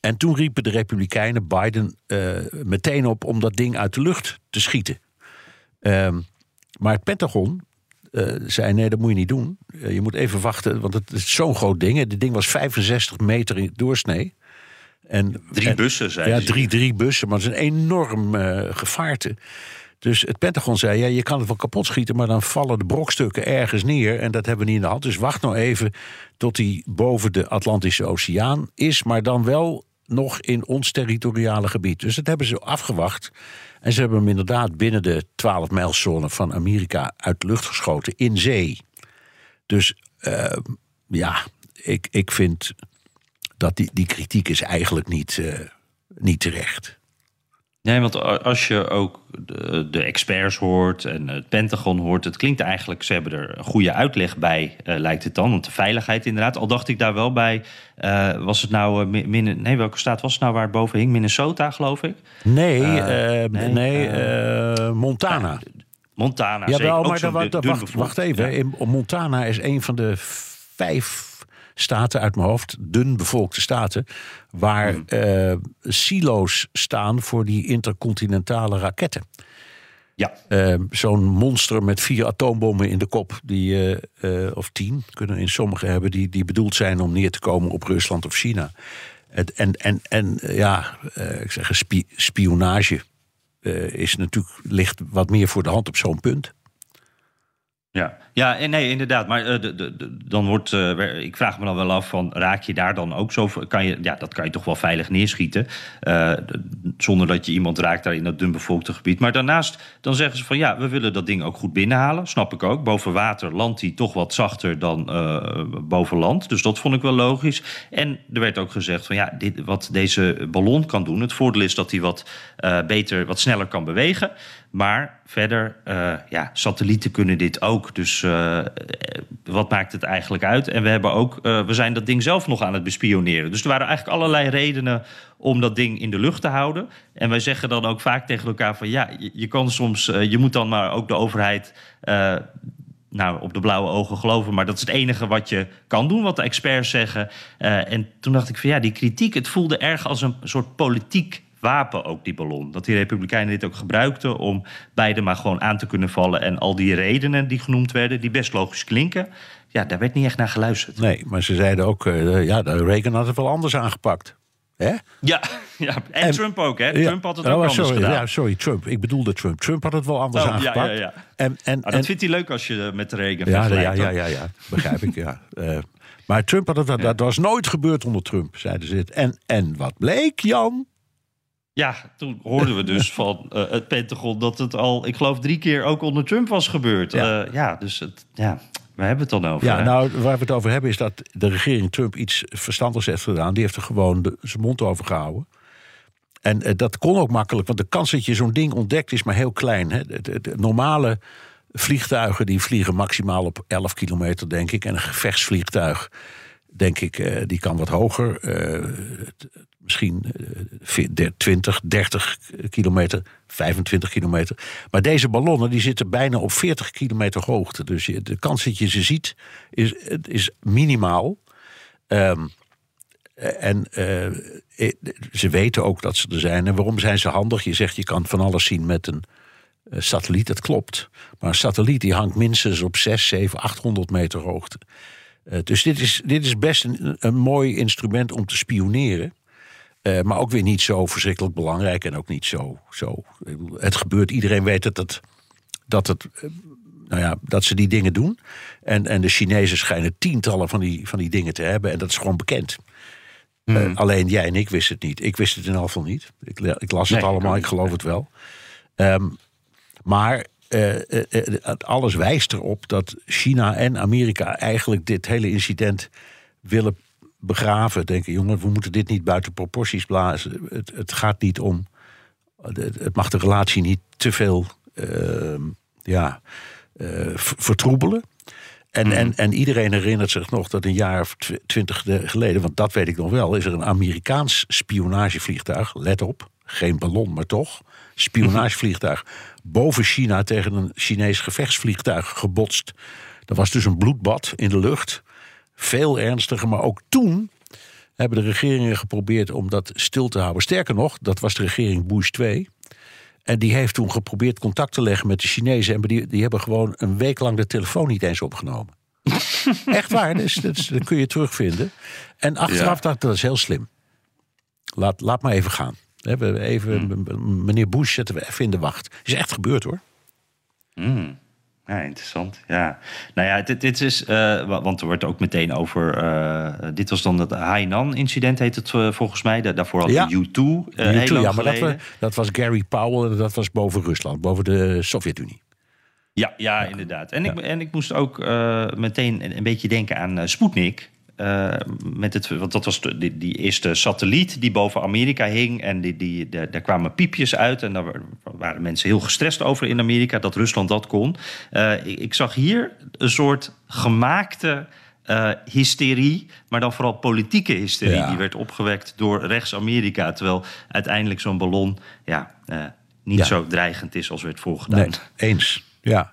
En toen riepen de Republikeinen Biden eh, meteen op om dat ding uit de lucht te schieten. Ehm, maar het Pentagon eh, zei: nee, dat moet je niet doen. Je moet even wachten, want het is zo'n groot ding. Dit ding was 65 meter in doorsnee. En, Drie en- bussen, zei Ja, drie, drie bussen, maar het is een enorm gevaarte. Dus het Pentagon zei: ja, je kan het wel kapot schieten, maar dan vallen de brokstukken ergens neer. En dat hebben we niet in de hand. Dus wacht nou even tot hij boven de Atlantische Oceaan is, maar dan wel nog in ons territoriale gebied. Dus dat hebben ze afgewacht. En ze hebben hem inderdaad binnen de 12 mijlzone van Amerika uit de lucht geschoten in zee. Dus eh, ja, ik, ik vind dat die, die kritiek is eigenlijk niet, eh, niet terecht. Nee, want als je ook de, de experts hoort en het Pentagon hoort, het klinkt eigenlijk, ze hebben er een goede uitleg bij, eh, lijkt het dan. Want de veiligheid inderdaad, al dacht ik daar wel bij, eh, was het nou, eh, Mi- Min- nee, welke staat was het nou waar het boven hing? Minnesota, geloof ik. Nee, nee, nee, Montana. Montana. Jawel, Ook maar wacht, wacht, even. Ja. In, Montana is een van de vijf staten uit mijn hoofd, dun bevolkte staten, waar Hmm. eh, silo's staan voor die intercontinentale raketten. Ja, Eh, Zo'n monster met vier atoombommen in de kop, die, eh, of tien, kunnen in sommige hebben, die, die bedoeld zijn om neer te komen op Rusland of China. Het, en, en, en ja, ik zeg, spi- spionage is natuurlijk, ligt wat meer voor de hand op zo'n punt. Ja, ja en nee, inderdaad. Maar eh, de, de, dan wordt. eh, ik vraag me dan wel af: van, raak je daar dan ook zo. Kan je, ja, dat kan je toch wel veilig neerschieten. eh, zonder dat je iemand raakt daar in dat dunbevolkte gebied. Maar daarnaast dan zeggen ze van ja, we willen dat ding ook goed binnenhalen. Snap ik ook. Boven water landt hij toch wat zachter dan boven land. Dus dat vond ik wel logisch. En er werd ook gezegd van ja, dit, wat deze ballon kan doen. Het voordeel is dat hij wat beter, wat sneller kan bewegen. Maar verder, eh, ja, satellieten kunnen dit ook. Dus eh, wat maakt het eigenlijk uit? En we hebben ook, eh, we zijn dat ding zelf nog aan het bespioneren. Dus er waren eigenlijk allerlei redenen om dat ding in de lucht te houden. En wij zeggen dan ook vaak tegen elkaar van ja, je, kan soms, je moet dan maar ook de overheid. nou, op de blauwe ogen geloven. Maar dat is het enige wat je kan doen, wat de experts zeggen. En toen dacht ik van ja, die kritiek, het voelde erg als een soort politiek wapen ook, die ballon. Dat die Republikeinen dit ook gebruikten om beide maar gewoon aan te kunnen vallen. En al die redenen die genoemd werden, die best logisch klinken, ja, daar werd niet echt naar geluisterd. Nee, maar ze zeiden ook, eh, ja, de Reagan had het wel anders aangepakt. Hè? Ja, ja, en, En- Trump ook, hè? Ja. Trump had het Oh, ook anders sorry, gedaan. Ja, sorry, Trump. Ik bedoelde Trump. Trump had het wel anders Oh, aangepakt. ja, ja. En, en, Ah, en, dat vindt hij leuk als je met de Reagan ja, ja, ja, ja, ja, begrijp ik, ja. Eh, maar Trump had het, wel- dat was nooit gebeurd onder Trump, zeiden ze. En, en wat bleek, Jan? Ja, toen hoorden we dus van eh, het Pentagon dat het al, ik geloof, drie keer ook onder Trump was gebeurd. Ja. Ja, ja dus het, ja, waar hebben we het dan over? Ja, hè? nou, waar we het over hebben is dat de regering Trump iets verstandigs heeft gedaan. Die heeft er gewoon de, zijn mond over gehouden. En eh, dat kon ook makkelijk, want de kans dat je zo'n ding ontdekt is maar heel klein. Hè. De, de- de normale vliegtuigen die vliegen maximaal op 11 kilometer, denk ik. En een gevechtsvliegtuig denk ik, eh, die kan wat hoger. Eh, misschien eh, 20, 30 kilometer, 25 kilometer. Maar deze ballonnen die zitten bijna op 40 kilometer hoogte. Dus de kans dat je ze ziet is, is minimaal. Ehm, en eh, eh, ze weten ook dat ze er zijn. En waarom zijn ze handig? Je zegt je kan van alles zien met een eh, satelliet. Dat klopt. Maar een satelliet die hangt minstens op 6, 7, 800 meter hoogte. Eh, dus dit is, dit is best een mooi instrument om te spioneren. Eh, maar ook weer niet zo verschrikkelijk belangrijk en ook niet zo. zo het gebeurt, iedereen weet dat, het, dat, het, eh, nou ja, dat ze die dingen doen. En, en de Chinezen schijnen tientallen van die, van die dingen te hebben. En dat is gewoon bekend. Eh, alleen jij en ik wisten het niet. Ik wist het in geval niet. Ik, las het allemaal, ik geloof het wel. Ehm, maar alles wijst erop dat China en Amerika eigenlijk dit hele incident willen begraven. Denken, jongen, we moeten dit niet buiten proporties blazen. Het, het gaat niet om. Het, het mag de relatie niet te veel ehm, ja, ver- vertroebelen. En, en, en iedereen herinnert zich nog dat een jaar of tw- twintig de- geleden, want dat weet ik nog wel, is er een Amerikaans spionagevliegtuig, let op, geen ballon, maar toch, spionagevliegtuig, boven China tegen een Chinees gevechtsvliegtuig gebotst. Dat was dus een bloedbad in de lucht. Veel ernstiger, maar ook toen hebben de regeringen geprobeerd om dat stil te houden. Sterker nog, dat was de regering Bush 2. En die heeft toen geprobeerd contact te leggen met de Chinezen. En die, die hebben gewoon een week lang de telefoon niet eens opgenomen. Echt waar, dus, dat kun je terugvinden. En achteraf Ja. dacht ik, dat is heel slim. Laat, laat maar even gaan. Hebben even, Hmm. Meneer Bush zetten we even in de wacht. Is echt gebeurd hoor. Hmm. Ja, interessant. Ja. Nou ja, dit, dit is. eh, wa- want er wordt ook meteen over. eh, dit was dan het Hainan-incident, heet het eh, volgens mij. Da- daarvoor had Ja. je U2. eh, heel YouTube, lang ja, maar dat, was, dat was Gary Powell en dat was boven Rusland, boven de Sovjet-Unie. Ja, ja, inderdaad. En, ik, en ik moest ook meteen een, een beetje denken aan Sputnik. Eh, met het, want dat was de- die, die eerste satelliet die boven Amerika hing. En die, die, daar daar kwamen piepjes uit. En daar waren mensen heel gestrest over in Amerika dat Rusland dat kon. Eh, ik, ik zag hier een soort gemaakte eh, hysterie, maar dan vooral politieke hysterie. Ja. Die werd opgewekt door rechts-Amerika. Terwijl uiteindelijk zo'n ballon ja, niet Ja. zo dreigend is als werd voorgedaan. Nee, eens. Ja.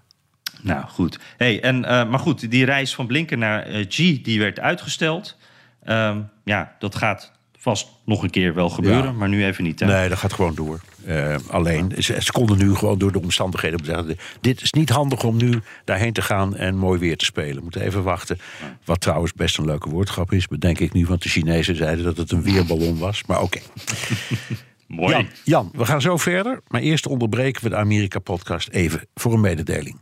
Nou goed. Hey, en, eh, maar goed, die reis van Blinken naar eh, G die werd uitgesteld. Ehm, ja, dat gaat vast nog een keer wel gebeuren, Ja. maar nu even niet. Hè? Nee, dat gaat gewoon door. Eh, alleen, ze, ze konden nu gewoon door de omstandigheden zeggen... dit is niet handig om nu daarheen te gaan en mooi weer te spelen. We moeten even wachten. Wat trouwens best een leuke woordgrap is, bedenk ik nu... want de Chinezen zeiden dat het een weerballon was. Maar oké. Mooi. Jan, Jan, we gaan zo verder. Maar eerst onderbreken we de Amerika-podcast even voor een mededeling.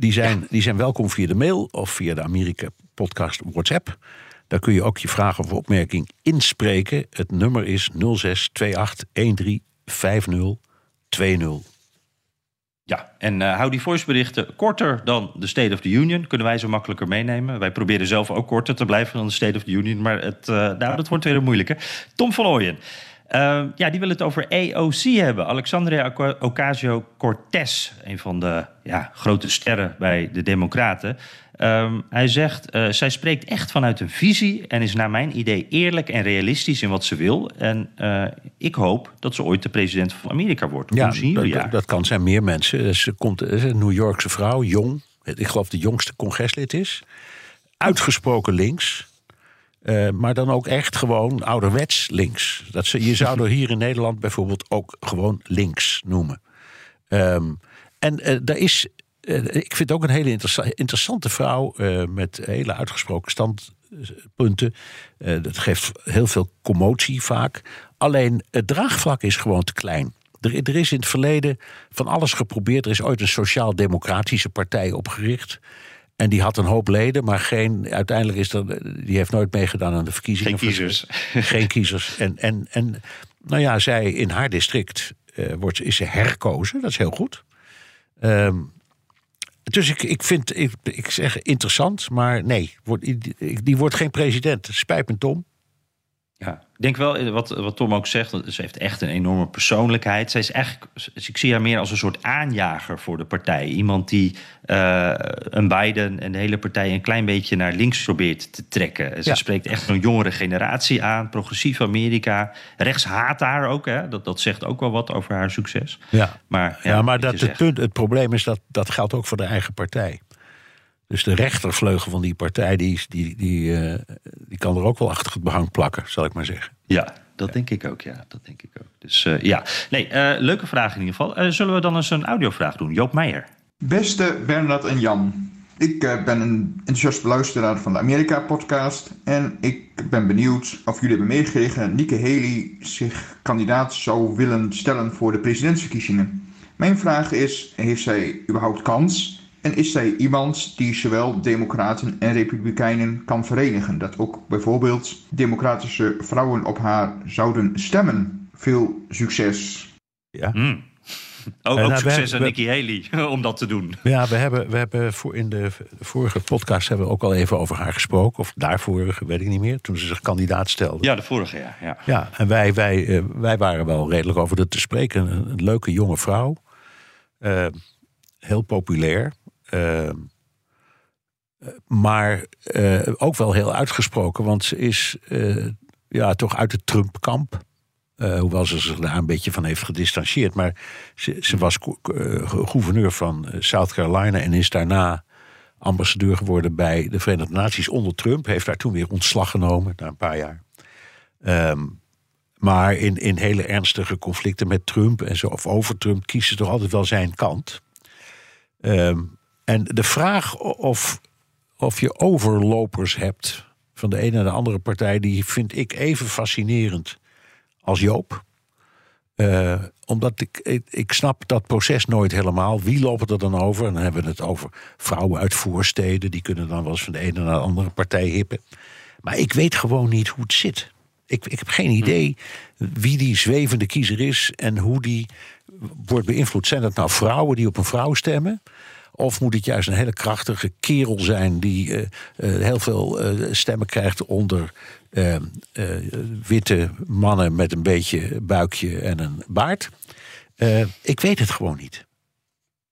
Die zijn, die zijn welkom via de mail of via de Amerika-podcast WhatsApp. Daar kun je ook je vraag of opmerking inspreken. Het nummer is 0628135020. Ja, en eh, hou die voiceberichten korter dan de State of the Union. Kunnen wij zo makkelijker meenemen. Wij proberen zelf ook korter te blijven dan de State of the Union. Maar het, eh, nou, dat wordt weer een moeilijke. Tom van Ooyen. Eh, ja, die wil het over AOC hebben. Alexandria Ocasio-Cortez. Een van de ja, grote sterren bij de Democraten. Ehm, hij zegt, eh, zij spreekt echt vanuit een visie... en is naar mijn idee eerlijk en realistisch in wat ze wil. En eh, ik hoop dat ze ooit de president van Amerika wordt. Zien dat, dat kan zijn meer mensen. Ze komt ze is een New Yorkse vrouw, jong. Ik geloof de jongste congreslid is. Uitgesproken links. Eh, maar dan ook echt gewoon ouderwets links. Dat ze, je zou er hier in Nederland bijvoorbeeld ook gewoon links noemen. Ehm, en eh, daar is, eh, ik vind ook een hele interessa- interessante vrouw met hele uitgesproken standpunten. Dat geeft heel veel commotie vaak. Alleen het draagvlak is gewoon te klein. Er, er is in het verleden van alles geprobeerd. Er is ooit een sociaal-democratische partij opgericht. En die had een hoop leden, maar geen, uiteindelijk is dat, die heeft nooit meegedaan aan de verkiezingen. Geen kiezers. Geen kiezers. En, en, en nou ja, zij in haar district uh, wordt, is ze herkozen. Dat is heel goed. Um, dus ik, ik vind, ik, ik zeg interessant, maar nee, wordt, die, die wordt geen president. Spijt me, Tom. Ja, ik denk wel, eh, wat, wat Tom ook zegt, ze heeft echt een enorme persoonlijkheid. Zij is eigenlijk, ik zie haar meer als een soort aanjager voor de partij. Iemand die uh, een Biden en de hele partij een klein beetje naar links probeert te trekken. Ze spreekt echt een jongere generatie aan, progressief Amerika. Rechts haat haar ook, hè? Dat, dat zegt ook wel wat over haar succes. Ja, maar, ja, ja maar dat het, punt, het probleem is dat dat geldt ook voor de eigen partij. Dus de rechtervleugel van die partij, die, die, die, uh, die kan er ook wel achter het behang plakken, zal ik maar zeggen. Ja, dat denk ik ook, ja. Dat denk ik ook. Dus uh, ja, nee, uh, leuke vraag in ieder geval. zullen we dan eens een audiovraag doen? Joop Meijer. Beste Bernard en Jan. Ik ben een enthousiast luisteraar van de Amerika-podcast. En ik ben benieuwd of jullie hebben meegekregen dat Nikki Haley zich kandidaat zou willen stellen voor de presidentsverkiezingen. Mijn vraag is: heeft zij überhaupt kans? En is zij iemand die zowel democraten en republikeinen kan verenigen? Dat ook bijvoorbeeld democratische vrouwen op haar zouden stemmen. Veel succes. Ja. Mm. Ook, ook succes aan Nikki Haley om dat te doen. Ja, we hebben, we hebben voor in de vorige podcast hebben we ook al even over haar gesproken. Of daarvoor, weet ik niet meer. Toen ze zich kandidaat stelde. Ja, de vorige jaar. Ja, ja en wij, wij, eh, wij waren wel redelijk over dat te spreken. Een, leuke jonge vrouw. Uh, heel populair. Ehm, maar eh, ook wel heel uitgesproken, want ze is eh, ja, toch uit het Trump-kamp. Uh, hoewel ze zich daar een beetje van heeft gedistanceerd. Maar ze, ze was gouverneur van South Carolina en is daarna ambassadeur geworden bij de Verenigde Naties onder Trump. Heeft daar toen weer ontslag genomen na een paar jaar. Ehm, maar in, in hele ernstige conflicten met Trump en zo, of over Trump, kiest ze toch altijd wel zijn kant. Um, en de vraag of, of je overlopers hebt van de ene naar de andere partij, die vind ik even fascinerend als Joop. Uh, omdat ik, ik, ik, snap dat proces nooit helemaal. Wie lopen er dan over? En dan hebben we het over vrouwen uit voorsteden. Die kunnen dan wel eens van de ene naar de andere partij hippen. Maar ik weet gewoon niet hoe het zit. Ik, ik heb geen idee wie die zwevende kiezer is en hoe die wordt beïnvloed. Zijn dat nou vrouwen die op een vrouw stemmen? Of moet het juist een hele krachtige kerel zijn die uh, uh, heel veel uh, stemmen krijgt onder witte mannen met een beetje buikje en een baard? ik weet het gewoon niet.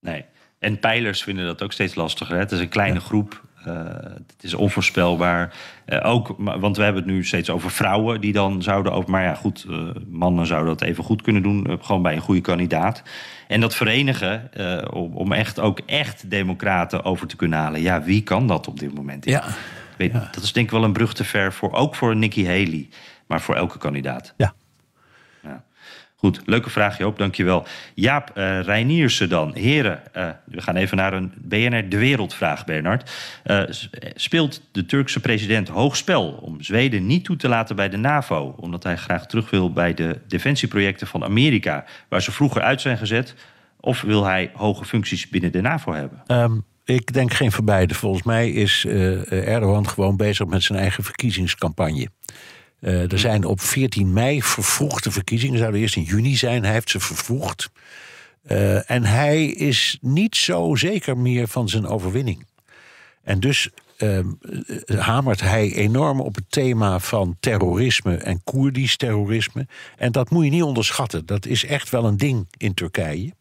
Nee. En pijlers vinden dat ook steeds lastiger. Hè? Het is een kleine groep. Uh, het is onvoorspelbaar. Uh, ook, want we hebben het nu steeds over vrouwen die dan zouden over. Maar ja, goed, uh, mannen zouden dat even goed kunnen doen. gewoon bij een goede kandidaat. En dat verenigen, om, om, echt ook echt democraten over te kunnen halen. Ja, wie kan dat op dit moment? Ja. Weet, ja. Dat is denk ik wel een brug te ver voor ook voor Nikki Haley. Maar voor elke kandidaat. Ja. Goed, leuke vraag Joop, dankjewel. Jaap uh, dan. Heren, uh, we gaan even naar een BNR De Wereldvraag, Bernard. Uh, speelt de Turkse president hoog spel om Zweden niet toe te laten bij de NAVO... omdat hij graag terug wil bij de defensieprojecten van Amerika... waar ze vroeger uit zijn gezet... of wil hij hoge functies binnen de NAVO hebben? Um, ik denk geen van beide. Volgens mij is Erdogan gewoon bezig met zijn eigen verkiezingscampagne... Uh, er zijn op 14 mei vervroegde verkiezingen. Zouden eerst in juni zijn. Hij heeft ze vervroegd. Uh, en hij is niet zo zeker meer van zijn overwinning. En dus uh, hamert hij enorm op het thema van terrorisme en Koerdisch terrorisme. En dat moet je niet onderschatten. Dat is echt wel een ding in Turkije.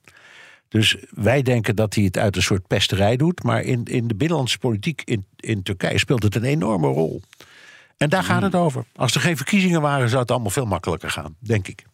Dus wij denken dat hij het uit een soort pesterij doet. Maar in, in de binnenlandse politiek in, in Turkije speelt het een enorme rol. En daar gaat het hmm. over. Als er geen verkiezingen waren, zou het allemaal veel makkelijker gaan, denk ik.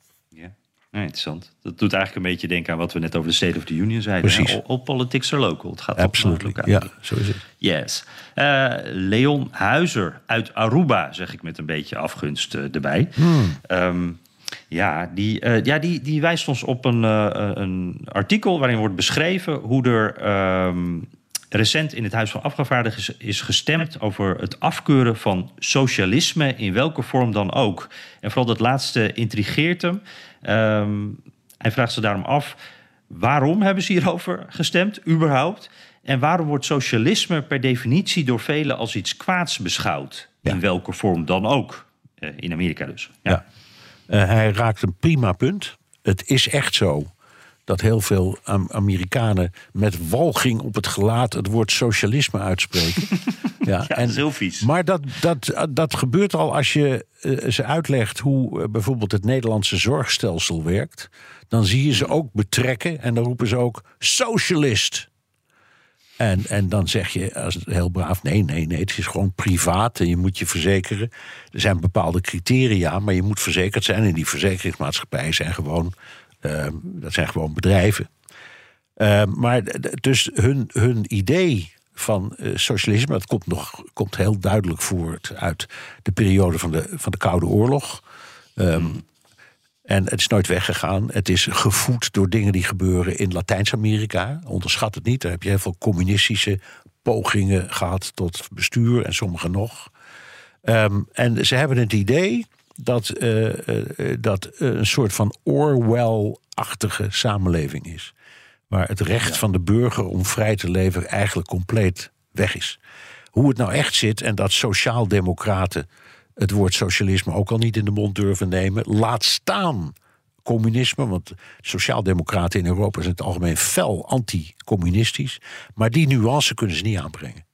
Ja, interessant. Dat doet eigenlijk een beetje denken aan wat we net over de State of the Union zeiden. Precies. All, politics are local. Het gaat Absoluut. lokaal. Ja, zo is het. Yes. Uh, Leon Huizer uit Aruba, zeg ik met een beetje afgunst uh, erbij. Hmm. Um, ja, die, uh, ja die, die wijst ons op een, een artikel waarin wordt beschreven hoe er. Um, recent in het Huis van Afgevaardigden is gestemd over het afkeuren van socialisme in welke vorm dan ook. En vooral dat laatste intrigeert hem. Um, hij vraagt zich daarom af. Waarom hebben ze hierover gestemd, überhaupt? En waarom wordt socialisme per definitie door velen als iets kwaads beschouwd? In welke vorm dan ook. Eh, in Amerika dus. Ja. Ja. Eh, hij raakt een prima punt. Het is echt zo dat heel veel Am- Amerikanen met walging op het gelaat het woord socialisme uitspreken. ja, dat is heel vies. Maar dat, dat, dat gebeurt al als je eh, ze uitlegt hoe eh, bijvoorbeeld het Nederlandse zorgstelsel werkt. Dan zie je ze ook betrekken en dan roepen ze ook socialist. En, en dan zeg je als heel braaf: nee, nee, nee, het is gewoon privaat en je moet je verzekeren. Er zijn bepaalde criteria, maar je moet verzekerd zijn. En die verzekeringsmaatschappijen zijn gewoon, dat zijn gewoon bedrijven. Eh, maar dus hun, hun idee van eh, socialisme, dat komt, nog, komt heel duidelijk voort uit de periode van de, van de Koude Oorlog. Ehm, en het is nooit weggegaan. Het is gevoed door dingen die gebeuren in Latijns-Amerika. Onderschat het niet. Daar heb je heel veel communistische pogingen gehad tot bestuur en sommige nog. Ehm, en ze hebben het idee dat eh, dat een soort van Orwell-achtige samenleving is. Waar het recht van de burger om vrij te leven eigenlijk compleet weg is. Hoe het nou echt zit en dat sociaaldemocraten het woord socialisme ook al niet in de mond durven nemen. Laat staan communisme, want sociaaldemocraten in Europa zijn in het algemeen fel anti-communistisch. Maar die nuance kunnen ze niet aanbrengen.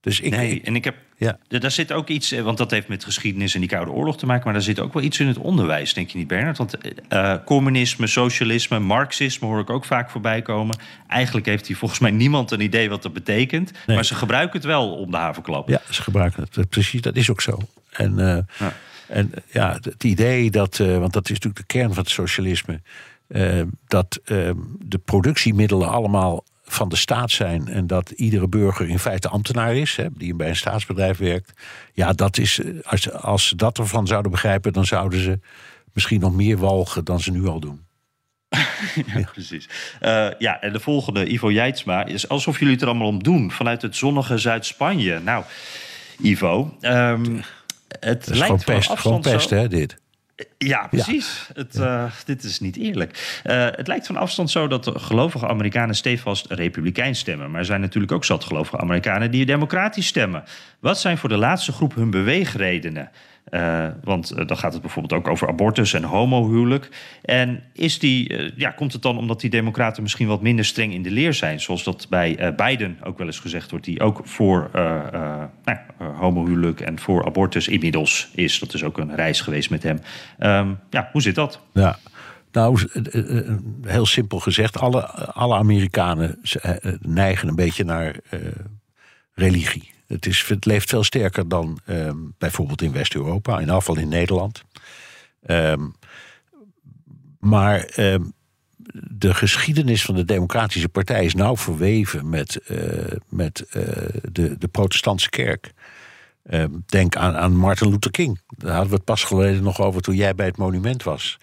Dus ik, Nee, en ik heb. Ja. Daar zit ook iets, eh, want dat heeft met geschiedenis en die Koude Oorlog te maken, maar daar zit ook wel iets in het onderwijs, denk je niet, Bernard? Want eh, communisme, socialisme, marxisme hoor ik ook vaak voorbij komen. Eigenlijk heeft hier volgens mij niemand een idee wat dat betekent, Nee. maar ze gebruiken het wel om de havenklap. Ja, ze gebruiken het. Precies, dat is ook zo. En Ja. En ja, het- idee dat, want dat is natuurlijk de kern van het socialisme, dat de productiemiddelen allemaal van de staat zijn en dat iedere burger in feite ambtenaar is, hè, die bij een staatsbedrijf werkt. Ja, dat is, eh, als, als ze dat ervan zouden begrijpen, dan zouden ze misschien nog meer walgen dan ze nu al doen. Ja, precies. Eh, ja, en de volgende, Ivo Jijtsma, is alsof jullie het er allemaal om doen. Vanuit het zonnige Zuid-Spanje. Nou, Ivo, ehm, het lijkt gewoon pest, gewoon zo- pest hè, dit. Ja, precies. Het, eh, dit is niet eerlijk. Eh, het lijkt van afstand zo dat de gelovige Amerikanen stevast republikeins stemmen. Maar er zijn natuurlijk ook zat gelovige Amerikanen die democratisch stemmen. Wat zijn voor de laatste groep hun beweegredenen? Eh, want eh, dan gaat het bijvoorbeeld ook over abortus en homohuwelijk. En is die, eh, ja, komt het dan omdat die democraten misschien wat minder streng in de leer zijn? Zoals dat bij Biden ook wel eens gezegd wordt. Die ook voor nou, homohuwelijk en voor abortus inmiddels is. Dat is ook een reis geweest met hem. Ehm, ja, hoe zit dat? Ja, nou, heel simpel gezegd, alle, alle Amerikanen neigen een beetje naar religie. Het, is, het leeft veel sterker dan ehm, bijvoorbeeld in West-Europa, in afval in Nederland. Ehm, maar ehm, de geschiedenis van de Democratische Partij is nauw verweven met, eh, met eh, de, de protestantse kerk. Denk aan, aan Martin Luther King. Daar hadden we het pas geleden nog over toen jij bij het monument was.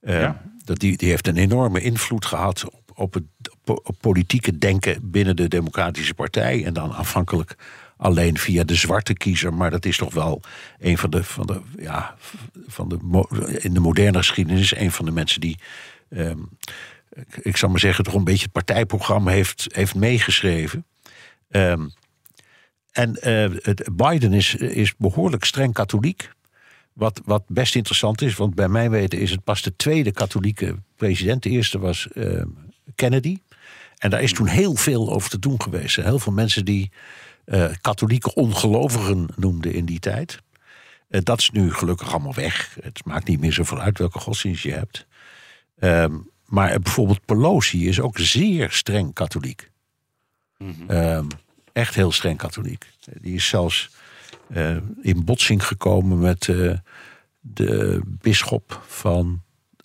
Ja. dat die, die heeft een enorme invloed gehad op, op het op, op politieke denken binnen de Democratische Partij. En dan afhankelijk alleen via de zwarte kiezer. Maar dat is toch wel een van de, van de ja, van de, in de moderne geschiedenis, een van de mensen die. ehm, ik- zal maar zeggen, toch een beetje het partijprogramma heeft, heeft meegeschreven. Ehm, en het, Biden is, is behoorlijk streng katholiek. Wat, wat best interessant is, want bij mijn weten is het pas de tweede katholieke president. De eerste was eh, Kennedy. En daar is toen heel veel over te doen geweest. Heel veel mensen die eh, katholieke ongelovigen noemden in die tijd. Eh, dat is nu gelukkig allemaal weg. Het maakt niet meer zoveel uit welke godsdienst je hebt. Ehm, maar bijvoorbeeld Pelosi is ook zeer streng katholiek. Ehm, echt heel streng katholiek. Die is zelfs eh, in botsing gekomen met de bisschop van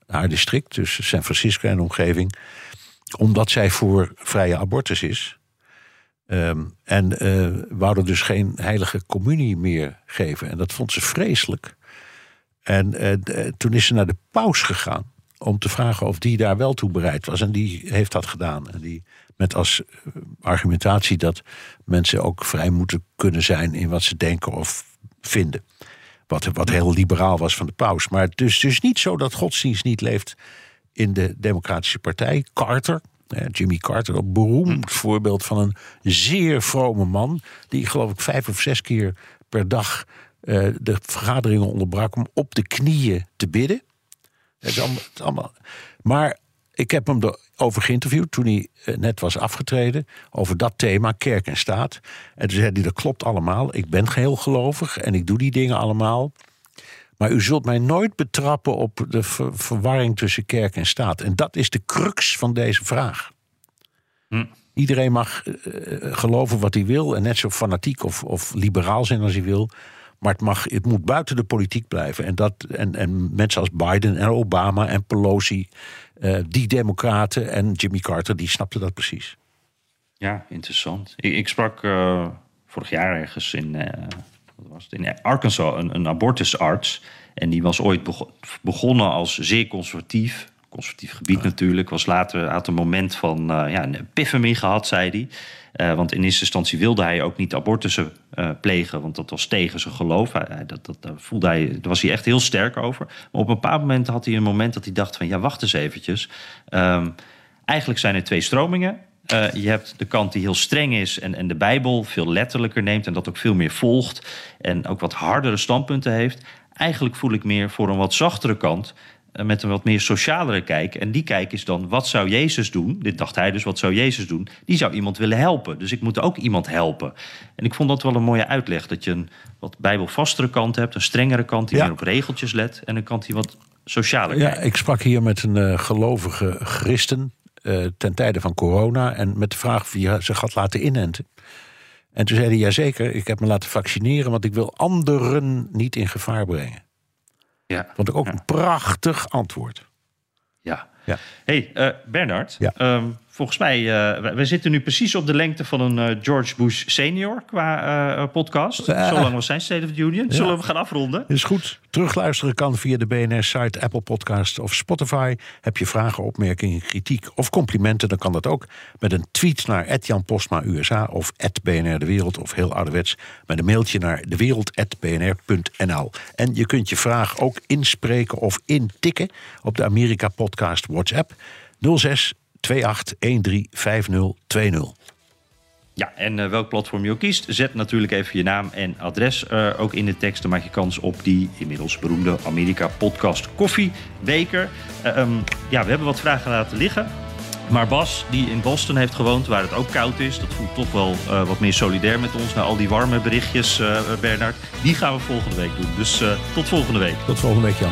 haar district, dus San Francisco en omgeving, omdat zij voor vrije abortus is. Ehm, en eh wou er dus geen heilige communie meer geven. En dat vond ze vreselijk. En eh, eh, toen is ze naar de paus gegaan om te vragen of die daar wel toe bereid was. En die heeft dat gedaan. En die met als argumentatie dat mensen ook vrij moeten kunnen zijn in wat ze denken of vinden. Wat, wat heel liberaal was van de paus. Maar het is dus niet zo dat godsdienst niet leeft in de Democratische Partij. Carter Jimmy Carter, een beroemd voorbeeld van een zeer vrome man. Die, geloof ik, vijf of zes keer per dag eh, de vergaderingen onderbrak om op de knieën te bidden. Het is allemaal, het is allemaal. Maar ik heb hem erover geïnterviewd toen hij eh, net was afgetreden. Over dat thema, kerk en staat. En toen zei hij, dat klopt allemaal. Ik ben geheel gelovig en ik doe die dingen allemaal. Maar u zult mij nooit betrappen op de ver- verwarring tussen kerk en staat. En dat is de crux van deze vraag. Hm. Iedereen mag eh, eh, geloven wat hij wil en net zo fanatiek of, of liberaal zijn als hij wil. Maar het, mag, het moet buiten de politiek blijven. En, dat, en, en mensen als Biden en Obama en Pelosi, eh, die democraten en Jimmy Carter, die snapten dat precies. Ja, interessant. Ik, ik sprak vorig jaar ergens in, wat was het, in Arkansas een, een abortusarts. En die was ooit bego- begonnen als zeer conservatief. Conservatief gebied natuurlijk. Was later, had een moment van eh, ja, een epiphany gehad, zei hij. Eh, want in eerste instantie wilde hij ook niet abortussen eh, plegen. Want dat was tegen zijn geloof. Hij, dat, dat, daar voelde hij, daar was hij echt heel sterk over. Maar op een bepaald moment had hij een moment dat hij dacht van... ja, wacht eens eventjes. Ehm, eigenlijk zijn er twee stromingen. Eh, je hebt de kant die heel streng is en, en de Bijbel veel letterlijker neemt en dat ook veel meer volgt en ook wat hardere standpunten heeft. Eigenlijk voel ik meer voor een wat zachtere kant eh, met een wat meer socialere kijk. En die kijk is dan, wat zou Jezus doen? Dit dacht hij dus, wat zou Jezus doen? Die zou iemand willen helpen. Dus ik moet ook iemand helpen. En ik vond dat wel een mooie uitleg, dat je een wat bijbelvastere kant hebt, een strengere kant die Ja. meer op regeltjes let en een kant die wat socialer Ja, kijkt. ik sprak hier met een eh, gelovige christen eh, ten tijde van corona. En met de vraag of hij zich had laten inenten. En toen zei hij, jazeker, ik heb me laten vaccineren... want ik wil anderen niet in gevaar brengen. Ja. Vond ik ook een prachtig antwoord. Ja. Ja. hey, eh, Bernard. Ja. ehm, volgens mij, uh, wij zitten nu precies op de lengte van een eh, George Bush senior qua eh, podcast. Ja. Zo lang was zijn State of the Union. Zullen we gaan afronden? Is goed. Terugluisteren kan via de BNR-site, Apple Podcast of Spotify. Heb je vragen, opmerkingen, kritiek of complimenten... dan kan dat ook met een tweet naar Jan Postma USA... of BNR De Wereld of heel ouderwets... met een mailtje naar dewereld.bnr.nl. En je kunt je vraag ook inspreken of intikken... op de Amerika-podcast WhatsApp 06 28 5020. Ja, en uh, welk platform je ook kiest, zet natuurlijk even je naam en adres uh, ook in de tekst. Dan maak je kans op die inmiddels beroemde Amerika-podcast koffiebeker. Uh, um, ja, we hebben wat vragen laten liggen. Maar Bas, die in Boston heeft gewoond, waar het ook koud is... dat voelt toch wel uh, wat meer solidair met ons... na al die warme berichtjes, uh, Bernard. Die gaan we volgende week doen. Dus uh, tot volgende week. Tot volgende week, Jan.